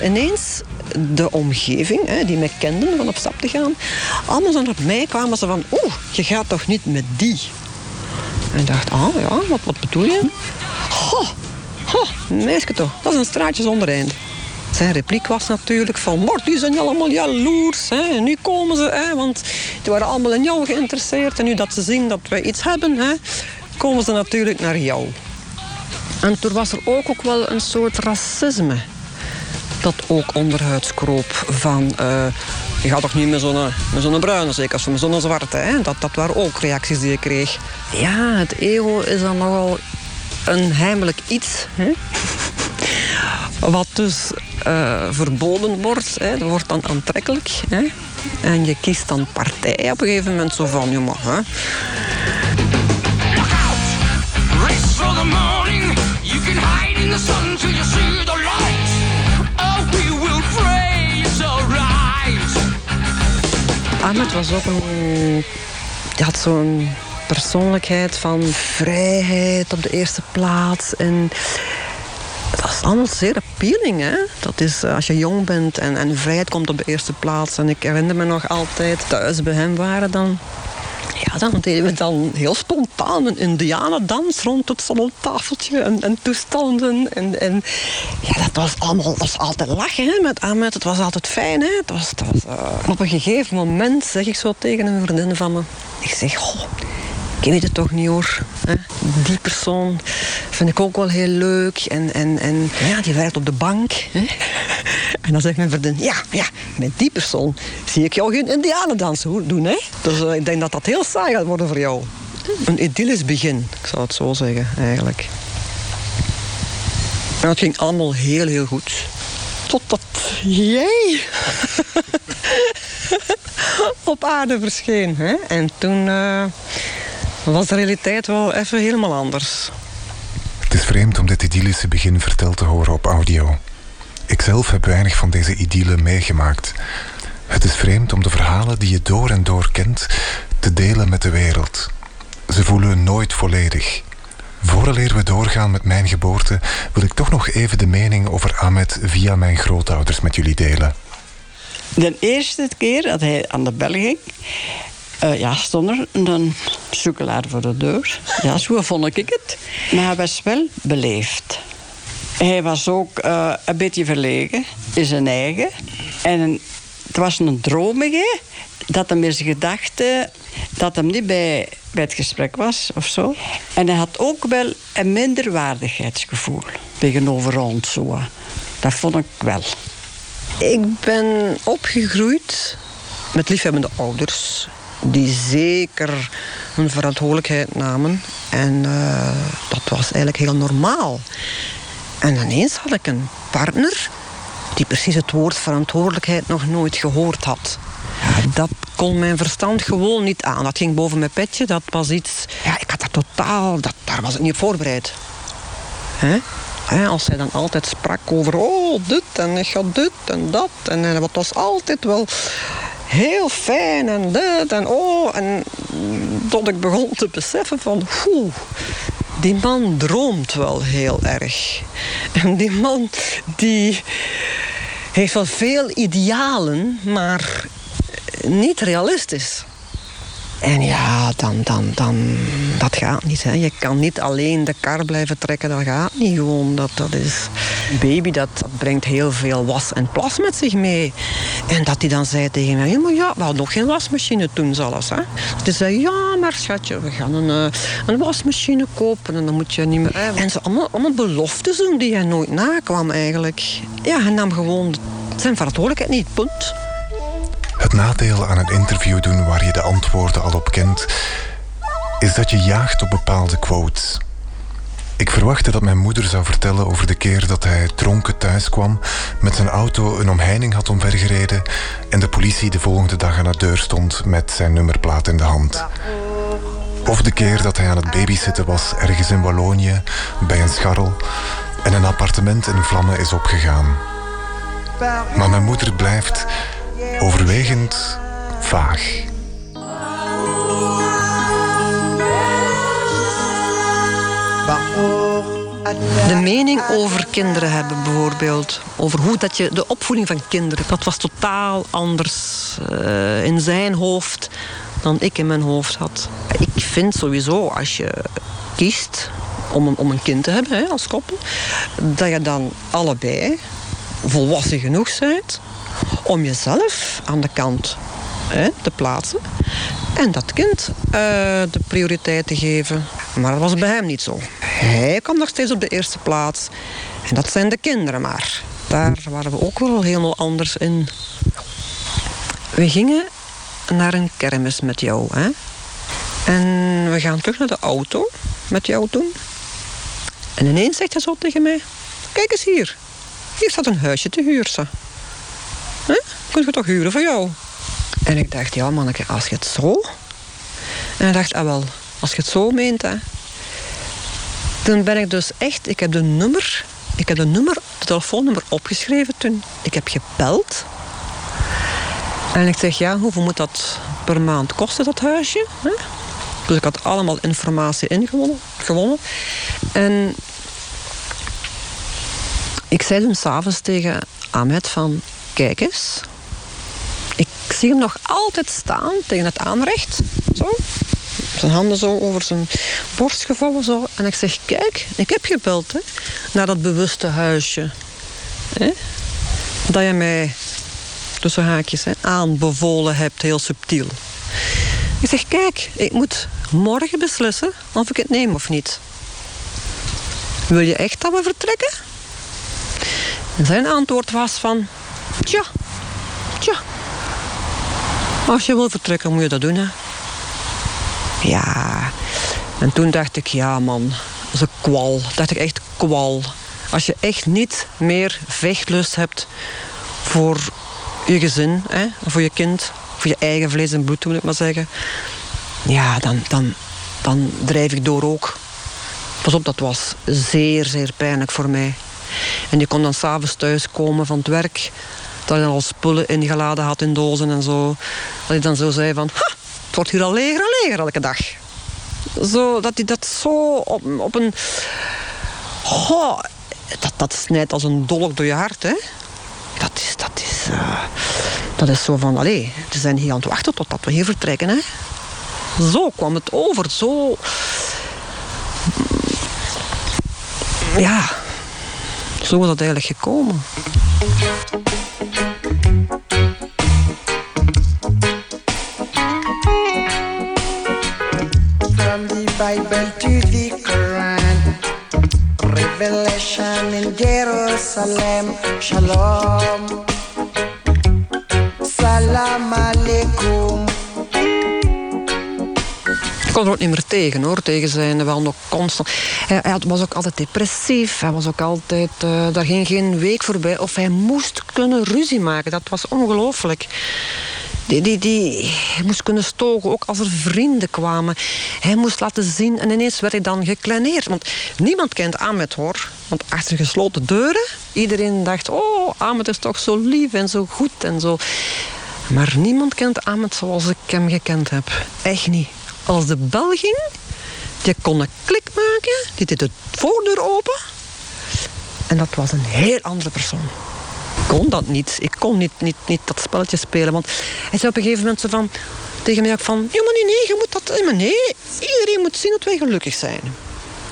Dat ineens de omgeving, hè, die mij kenden van op stap te gaan, allemaal zo naar mij kwamen ze van, oeh, je gaat toch niet met die? En ik dacht, ah ja, wat, wat bedoel je? Goh, meisje toch, dat is een straatje zonder eind. Zijn repliek was natuurlijk van, Mort, die zijn allemaal jaloers. Hè. Nu komen ze, hè, want die waren allemaal in jou geïnteresseerd. En nu dat ze zien dat wij iets hebben, hè, komen ze natuurlijk naar jou. En toen was er ook, ook wel een soort racisme dat ook onderhuids kroop van... eh, je gaat toch niet met zo'n zo'n bruine, zeker als met zo'n zwarte. Hè? Dat, dat waren ook reacties die ik kreeg. Ja, het ego is dan nogal een heimelijk iets. Hè? Wat dus eh, verboden wordt, hè? dat wordt dan aantrekkelijk. Hè? En je kiest dan partij op een gegeven moment zo van... Maar, hè? Race for the morning. You can hide in the sun till you see the Ahmed was ook een... Had zo'n persoonlijkheid van vrijheid op de eerste plaats. En dat allemaal zeer appealing, hè? Dat is eh, als je jong bent en, en vrijheid komt op de eerste plaats. En ik herinner me nog altijd, thuis bij hem waren dan... Ja, dan deden we dan heel spontaan een indianendans rond het salontafeltje en, en toestanden. En, en ja, dat was allemaal was altijd lachen hè, met Ahmed. Het was altijd fijn. Hè. Het was, het was, eh, Op een gegeven moment zeg ik zo tegen een vriendin van me. Ik zeg, goh, ik weet het toch niet hoor. Die persoon vind ik ook wel heel leuk. En, en, en ja, die werkt op de bank. Hè. En dan zegt mijn vriendin, ja, ja, met die persoon zie ik jou geen indianendans doen. Hè? Dus eh, ik denk dat dat heel saai gaat worden voor jou. Een idyllisch begin, ik zou het zo zeggen, eigenlijk. En het ging allemaal heel, heel goed. Totdat jij op aarde verscheen. Hè? En toen eh, was de realiteit wel even helemaal anders. Het is vreemd om dit idyllische begin verteld te horen op audio. Ikzelf heb weinig van deze idylle meegemaakt. Het is vreemd om de verhalen die je door en door kent te delen met de wereld. Ze voelen nooit volledig. Vooraleer we doorgaan met mijn geboorte, wil ik toch nog even de mening over Ahmed via mijn grootouders met jullie delen. De eerste keer dat hij aan de bel ging, eh, ja, stond er een sukkelaar voor de deur. Ja, zo vond ik het. Maar hij was wel beleefd. Hij was ook eh, een beetje verlegen in zijn eigen. En het was een dromige dat hem in zijn gedachten dat hem niet bij, bij het gesprek was of zo. En hij had ook wel een minderwaardigheidsgevoel tegenover ons. Zo. Dat vond ik wel. Ik ben opgegroeid met liefhebbende ouders. Die zeker hun verantwoordelijkheid namen. En eh, dat was eigenlijk heel normaal. En ineens had ik een partner die precies het woord verantwoordelijkheid nog nooit gehoord had. Dat kon mijn verstand gewoon niet aan. Dat ging boven mijn petje. Dat was iets... Ja, ik had daar totaal... Dat, daar was ik niet op voorbereid. Hè? Als zij dan altijd sprak over... Oh, dit en ik ga dit en dat. En, en het was altijd wel heel fijn en dit en oh. En tot ik begon te beseffen van... Oeh, die man droomt wel heel erg. En die man die heeft wel veel idealen, maar niet realistisch. En ja, dan, dan, dan, dat gaat niet. Hè. Je kan niet alleen de kar blijven trekken, dat gaat niet gewoon. Dat, dat is... Baby, dat, dat brengt heel veel was en plas met zich mee. En dat hij dan zei tegen mij, ja, maar ja, we hadden nog geen wasmachine toen zelfs. Hè. Dus hij zei, ja, maar schatje, we gaan een, eh, een wasmachine kopen en dan moet je niet meer... En ze allemaal, allemaal beloftes doen die hij nooit nakwam eigenlijk. Ja, hij nam gewoon zijn verantwoordelijkheid niet, punt. Het nadeel aan een interview doen waar je de antwoorden al op kent, is dat je jaagt op bepaalde quotes. Ik verwachtte dat mijn moeder zou vertellen over de keer dat hij dronken thuis kwam, met zijn auto een omheining had omvergereden en de politie de volgende dag aan de deur stond met zijn nummerplaat in de hand. Of de keer dat hij aan het babysitten was ergens in Wallonië, bij een scharrel, en een appartement in vlammen is opgegaan. Maar mijn moeder blijft overwegend vaag. De mening over kinderen hebben bijvoorbeeld. Over hoe dat je de opvoeding van kinderen. Dat was totaal anders eh, in zijn hoofd dan ik in mijn hoofd had. Ik vind sowieso als je kiest om een, om een kind te hebben hè, als koppel, dat je dan allebei volwassen genoeg bent om jezelf aan de kant hè, te plaatsen en dat kind eh, de prioriteit te geven. Maar dat was bij hem niet zo. Hij kwam nog steeds op de eerste plaats. En dat zijn de kinderen maar. Daar waren we ook wel helemaal anders in. We gingen naar een kermis met jou. Hè? En we gaan terug naar de auto met jou toen. En ineens zegt hij zo tegen mij... Kijk eens hier. Hier staat een huisje te huur, Kun je toch huren voor jou? En ik dacht, ja manneke, als je het zo... En ik dacht, ah wel, als je het zo meent, hè. Toen ben ik dus echt... Ik heb de nummer... Ik heb de nummer, de telefoonnummer opgeschreven toen. Ik heb gebeld. En ik zeg, ja, hoeveel moet dat per maand kosten, dat huisje? Dus ik had allemaal informatie ingewonnen. Gewonnen. En ik zei toen s'avonds tegen Ahmed van... Kijk eens, ik zie hem nog altijd staan tegen het aanrecht. Zo. Zijn handen zo over zijn borst gevallen. Zo. En ik zeg, kijk, ik heb gebeld hè, naar dat bewuste huisje. Hè? Dat je mij, tussen haakjes, hè, aanbevolen hebt, heel subtiel. Ik zeg, kijk, ik moet morgen beslissen of ik het neem of niet. Wil je echt dat we vertrekken? En zijn antwoord was van... Tja, tja. Als je wil vertrekken, moet je dat doen, hè. Ja. En toen dacht ik, ja man, dat is een kwal. dacht ik echt kwal. Als je echt niet meer vechtlust hebt voor je gezin, hè, voor je kind, voor je eigen vlees en bloed, moet ik maar zeggen. Ja, dan, dan, dan drijf ik door ook. Pas op, dat was zeer, zeer pijnlijk voor mij. En je kon dan s'avonds thuiskomen van het werk. Dat je dan al spullen ingeladen had in dozen en zo. Dat je dan zo zei van... Het wordt hier al leger en leger elke dag. Zo, dat hij dat zo op, op een... Goh, dat, dat snijdt als een dolk door je hart, hè. Dat is... Dat is, uh, dat is zo van... Allee, ze zijn hier aan het wachten totdat we hier vertrekken, hè. Zo kwam het over, zo... Ja, zo was dat eigenlijk gekomen. From the Bible to the Quran, Revelation in Jerusalem, Shalom, Salam Alaikum. Ik kon er ook niet meer tegen hoor, tegen zijn wel nog constant. Hij, was ook altijd depressief, hij was ook altijd, eh, daar ging geen week voorbij of hij moest kunnen ruzie maken. Dat was ongelooflijk. Die, die, die, hij moest kunnen stoken, ook als er vrienden kwamen. Hij moest laten zien en ineens werd hij dan gekleineerd. Want niemand kent Ahmed hoor. Want achter gesloten deuren, iedereen dacht... oh, Ahmed is toch zo lief en zo goed en zo. Maar niemand kent Ahmed zoals ik hem gekend heb. Echt niet. Als de bel ging, die kon een klik maken, die deed de voordeur open. En dat was een heel andere persoon. Ik kon dat niet. Ik kon niet, niet, niet dat spelletje spelen. Want hij zei op een gegeven moment zo van, tegen mij ook van... Ja, maar nee, nee, je moet dat... Nee, iedereen moet zien dat wij gelukkig zijn.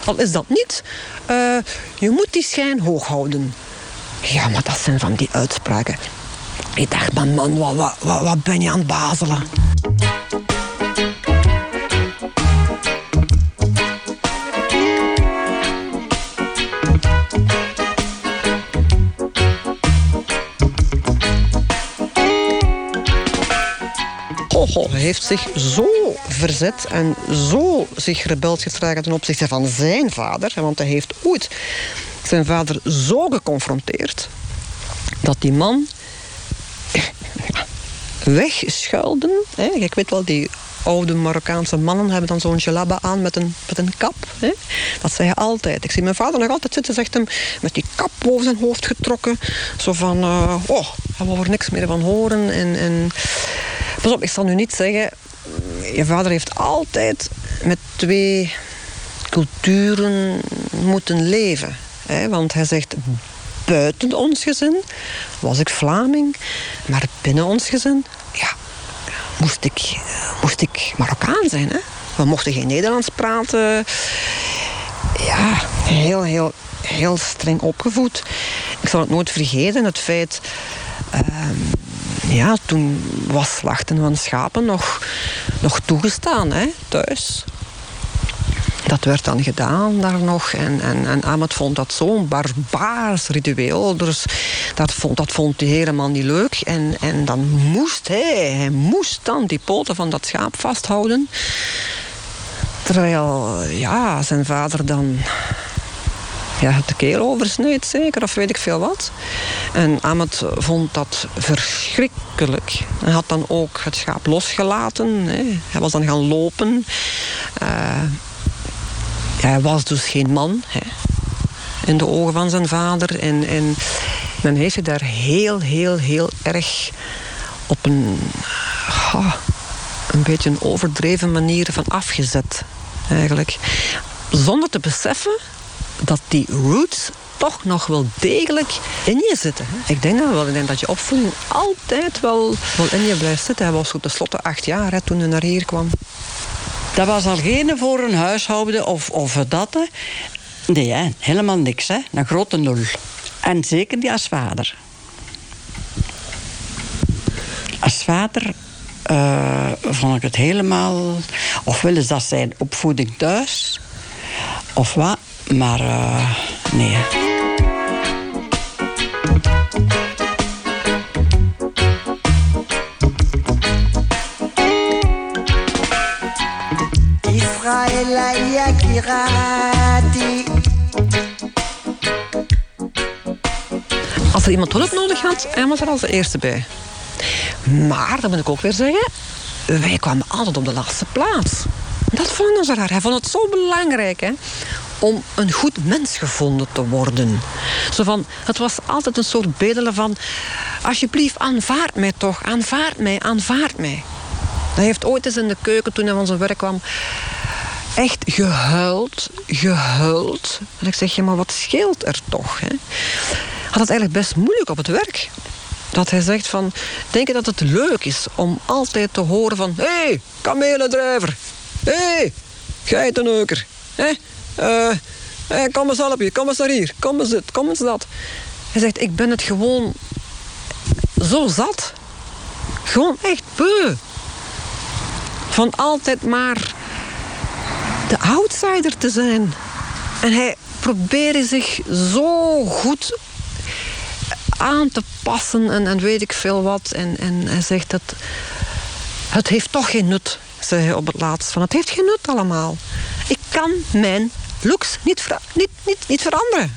Al is dat niet, eh, je moet die schijn hoog houden. Ja, maar dat zijn van die uitspraken. Ik dacht, man, man, wat, wat, wat ben je aan het bazelen? Hij heeft zich zo verzet en zo zich rebels gedragen ten opzichte van zijn vader. Want hij heeft ooit zijn vader zo geconfronteerd dat die man wegschuilden. Hè. Ik weet wel, die oude Marokkaanse mannen hebben dan zo'n jalaba aan met een, met een kap. Hè. Dat zei hij altijd. Ik zie mijn vader nog altijd zitten, zegt hem, met die kap boven zijn hoofd getrokken. Zo van, eh, oh, hij wil er niks meer van horen. En, en... Pas op, ik zal nu niet zeggen... Je vader heeft altijd met twee culturen moeten leven. Hè. Want hij zegt, buiten ons gezin was ik Vlaming. Maar binnen ons gezin, ja, moest ik, moest ik Marokkaan zijn. Hè? We mochten geen Nederlands praten. Ja, heel, heel, heel streng opgevoed. Ik zal het nooit vergeten, het feit... ehm, ja, toen was slachten van schapen nog, nog toegestaan, hè, thuis. Dat werd dan gedaan daar nog. En, en, en vond dat zo'n barbaars ritueel. Dus dat vond, dat vond hij helemaal niet leuk. En, en dan moest hij, hij moest dan die poten van dat schaap vasthouden. Terwijl, ja, zijn vader dan ja, de keel oversneed zeker, of weet ik veel wat. En Ahmed vond dat verschrikkelijk. Hij had dan ook het schaap losgelaten. Hè. Hij was dan gaan lopen. Eh, hij was dus geen man hè, in de ogen van zijn vader. En, en men heeft zich daar heel, heel, heel erg op een, ah, een beetje een overdreven manier van afgezet. Eigenlijk. Zonder te beseffen dat die roots toch nog wel degelijk in je zitten. hè. Ik denk dat wel. Ik denk dat je opvoeding altijd wel, wel in je blijft zitten. Hij was op tenslotte acht jaar toen hij naar hier kwam. Dat was al geen voor een huishouden of, of dat. Nee, hè. helemaal niks. Hè. Een grote nul. En zeker niet als vader. Als vader eh, vond ik het helemaal... Ofwel is dat zijn opvoeding thuis, of wat. Maar eh, nee. Als er iemand hulp nodig had, hij was er als eerste bij. Maar, dat moet ik ook weer zeggen, wij kwamen altijd op de laatste plaats. Dat vonden ze raar. Hij vond het zo belangrijk hè, om een goed mens gevonden te worden. Zo van, het was altijd een soort bedelen van... alsjeblieft, aanvaard mij toch, aanvaard mij, aanvaard mij. Hij heeft ooit eens in de keuken, toen hij van zijn werk kwam... echt gehuild, gehuild. En ik zeg, ja, maar wat scheelt er toch? Hè? Had het eigenlijk best moeilijk op het werk. Dat hij zegt van, denk je dat het leuk is om altijd te horen van... Hé, hey, kamelendrijver. Hé, hey, geitenneuker. Eh, hé, kom eens helpen, kom eens naar hier. Kom eens dit, kom eens dat. Hij zegt, ik ben het gewoon zo zat. Gewoon echt beu. Van altijd maar de outsider te zijn. En hij probeerde zich zo goed aan te passen en, en weet ik veel wat. En, en hij zegt dat het heeft toch geen nut, zei hij op het laatst. Van, het heeft geen nut allemaal. Ik kan mijn looks niet, niet, niet, niet veranderen.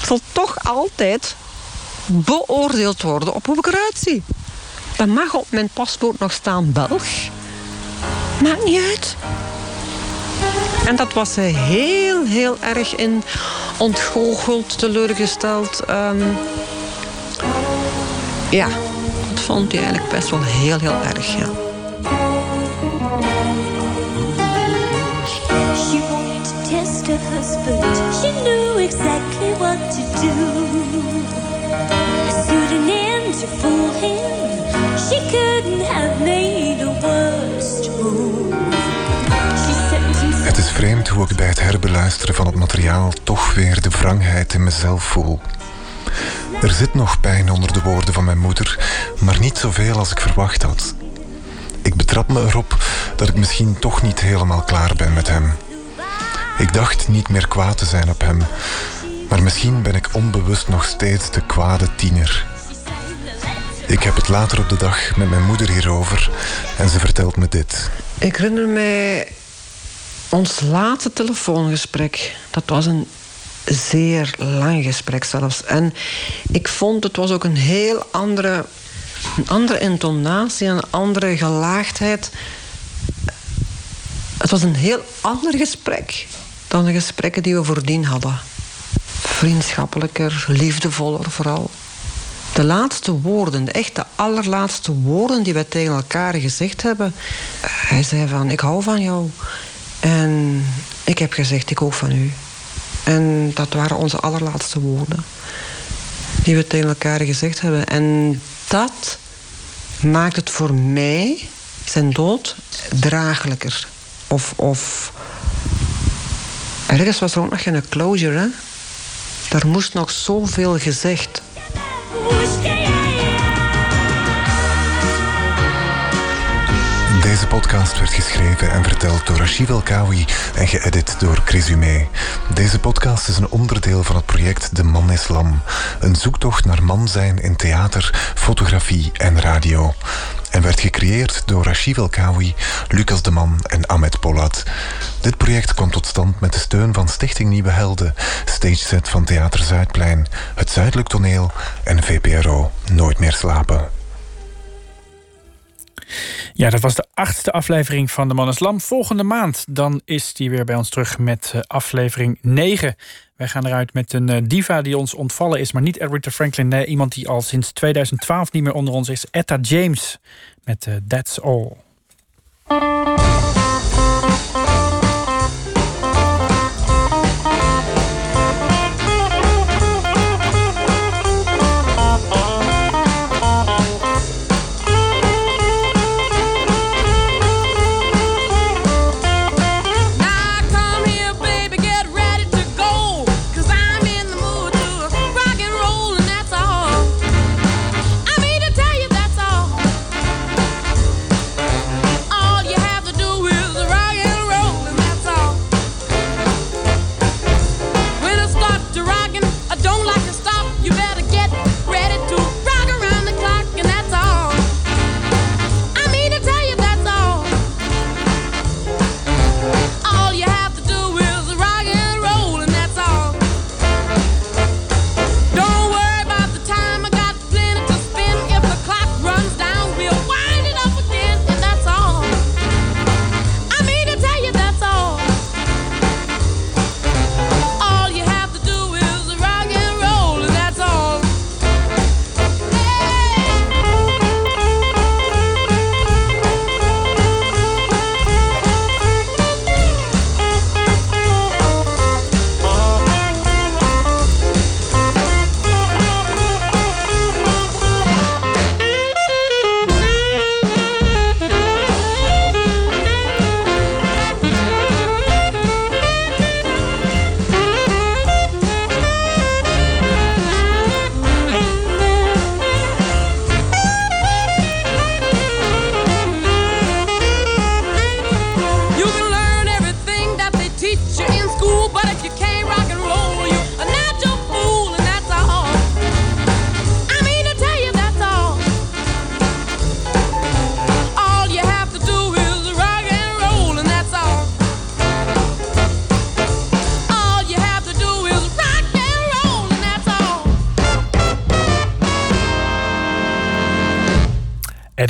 Ik zal toch altijd beoordeeld worden op hoe ik eruit zie. Dan mag op mijn paspoort nog staan Belg. Maakt niet uit. En dat was hij heel, heel erg in ontgoocheld, teleurgesteld. Ehm, ja, dat vond hij eigenlijk best wel heel, heel erg, ja. She wanted test her husband. She knew exactly what to do. A pseudonym to fool him. She couldn't Het is vreemd hoe ik bij het herbeluisteren van het materiaal toch weer de wrangheid in mezelf voel. Er zit nog pijn onder de woorden van mijn moeder, maar niet zoveel als ik verwacht had. Ik betrap me erop dat ik misschien toch niet helemaal klaar ben met hem. Ik dacht niet meer kwaad te zijn op hem, maar misschien ben ik onbewust nog steeds de kwade tiener. Ik heb het later op de dag met mijn moeder hierover en ze vertelt me dit. Ik herinner mij ons laatste telefoongesprek. Dat was een zeer lang gesprek zelfs. En ik vond het was ook een heel andere, een andere intonatie, een andere gelaagdheid. Het was een heel ander gesprek dan de gesprekken die we voordien hadden. Vriendschappelijker, liefdevoller vooral. De laatste woorden, de allerlaatste woorden die wij tegen elkaar gezegd hebben. Hij zei van, ik hou van jou. En ik heb gezegd, ik ook van u. En dat waren onze allerlaatste woorden. Die we tegen elkaar gezegd hebben. En dat maakt het voor mij, zijn dood, draaglijker. Of, of... Ergens was er ook nog geen closure, hè? Er moest nog zoveel gezegd. Deze podcast werd geschreven en verteld door Rachid El Kawi en geëdit door Chris Humé. Deze podcast is een onderdeel van het project De Man is Lam. Een zoektocht naar man zijn in theater, fotografie en radio. En werd gecreëerd door Rachid El Kawi, Lucas de Man en Ahmed Polat. Dit project kwam tot stand met de steun van Stichting Nieuwe Helden, stageset van Theater Zuidplein, het Zuidelijk Toneel en VPRO Nooit meer slapen. Ja, dat was de achtste aflevering van De Man is Lam. Volgende maand dan is die weer bij ons terug met eh, aflevering 9. Wij gaan eruit met een eh, diva die ons ontvallen is, maar niet Aretha Franklin. Nee, iemand die al sinds 2012 niet meer onder ons is. Etta James met eh, That's All.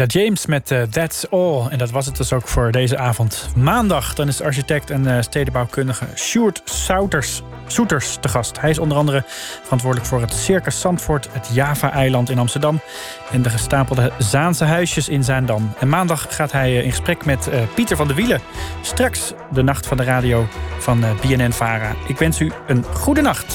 James met eh, That's All. En dat was het dus ook voor deze avond. Maandag dan is architect en eh, stedenbouwkundige Sjoerd Souters, Soeters te gast. Hij is onder andere verantwoordelijk voor het Circus Zandvoort... het Java-eiland in Amsterdam... en de gestapelde Zaanse huisjes in Zaandam. En maandag gaat hij eh, in gesprek met Pieter van der Wielen. Straks de nacht van de radio van BNN-Vara. Ik wens u een goede nacht.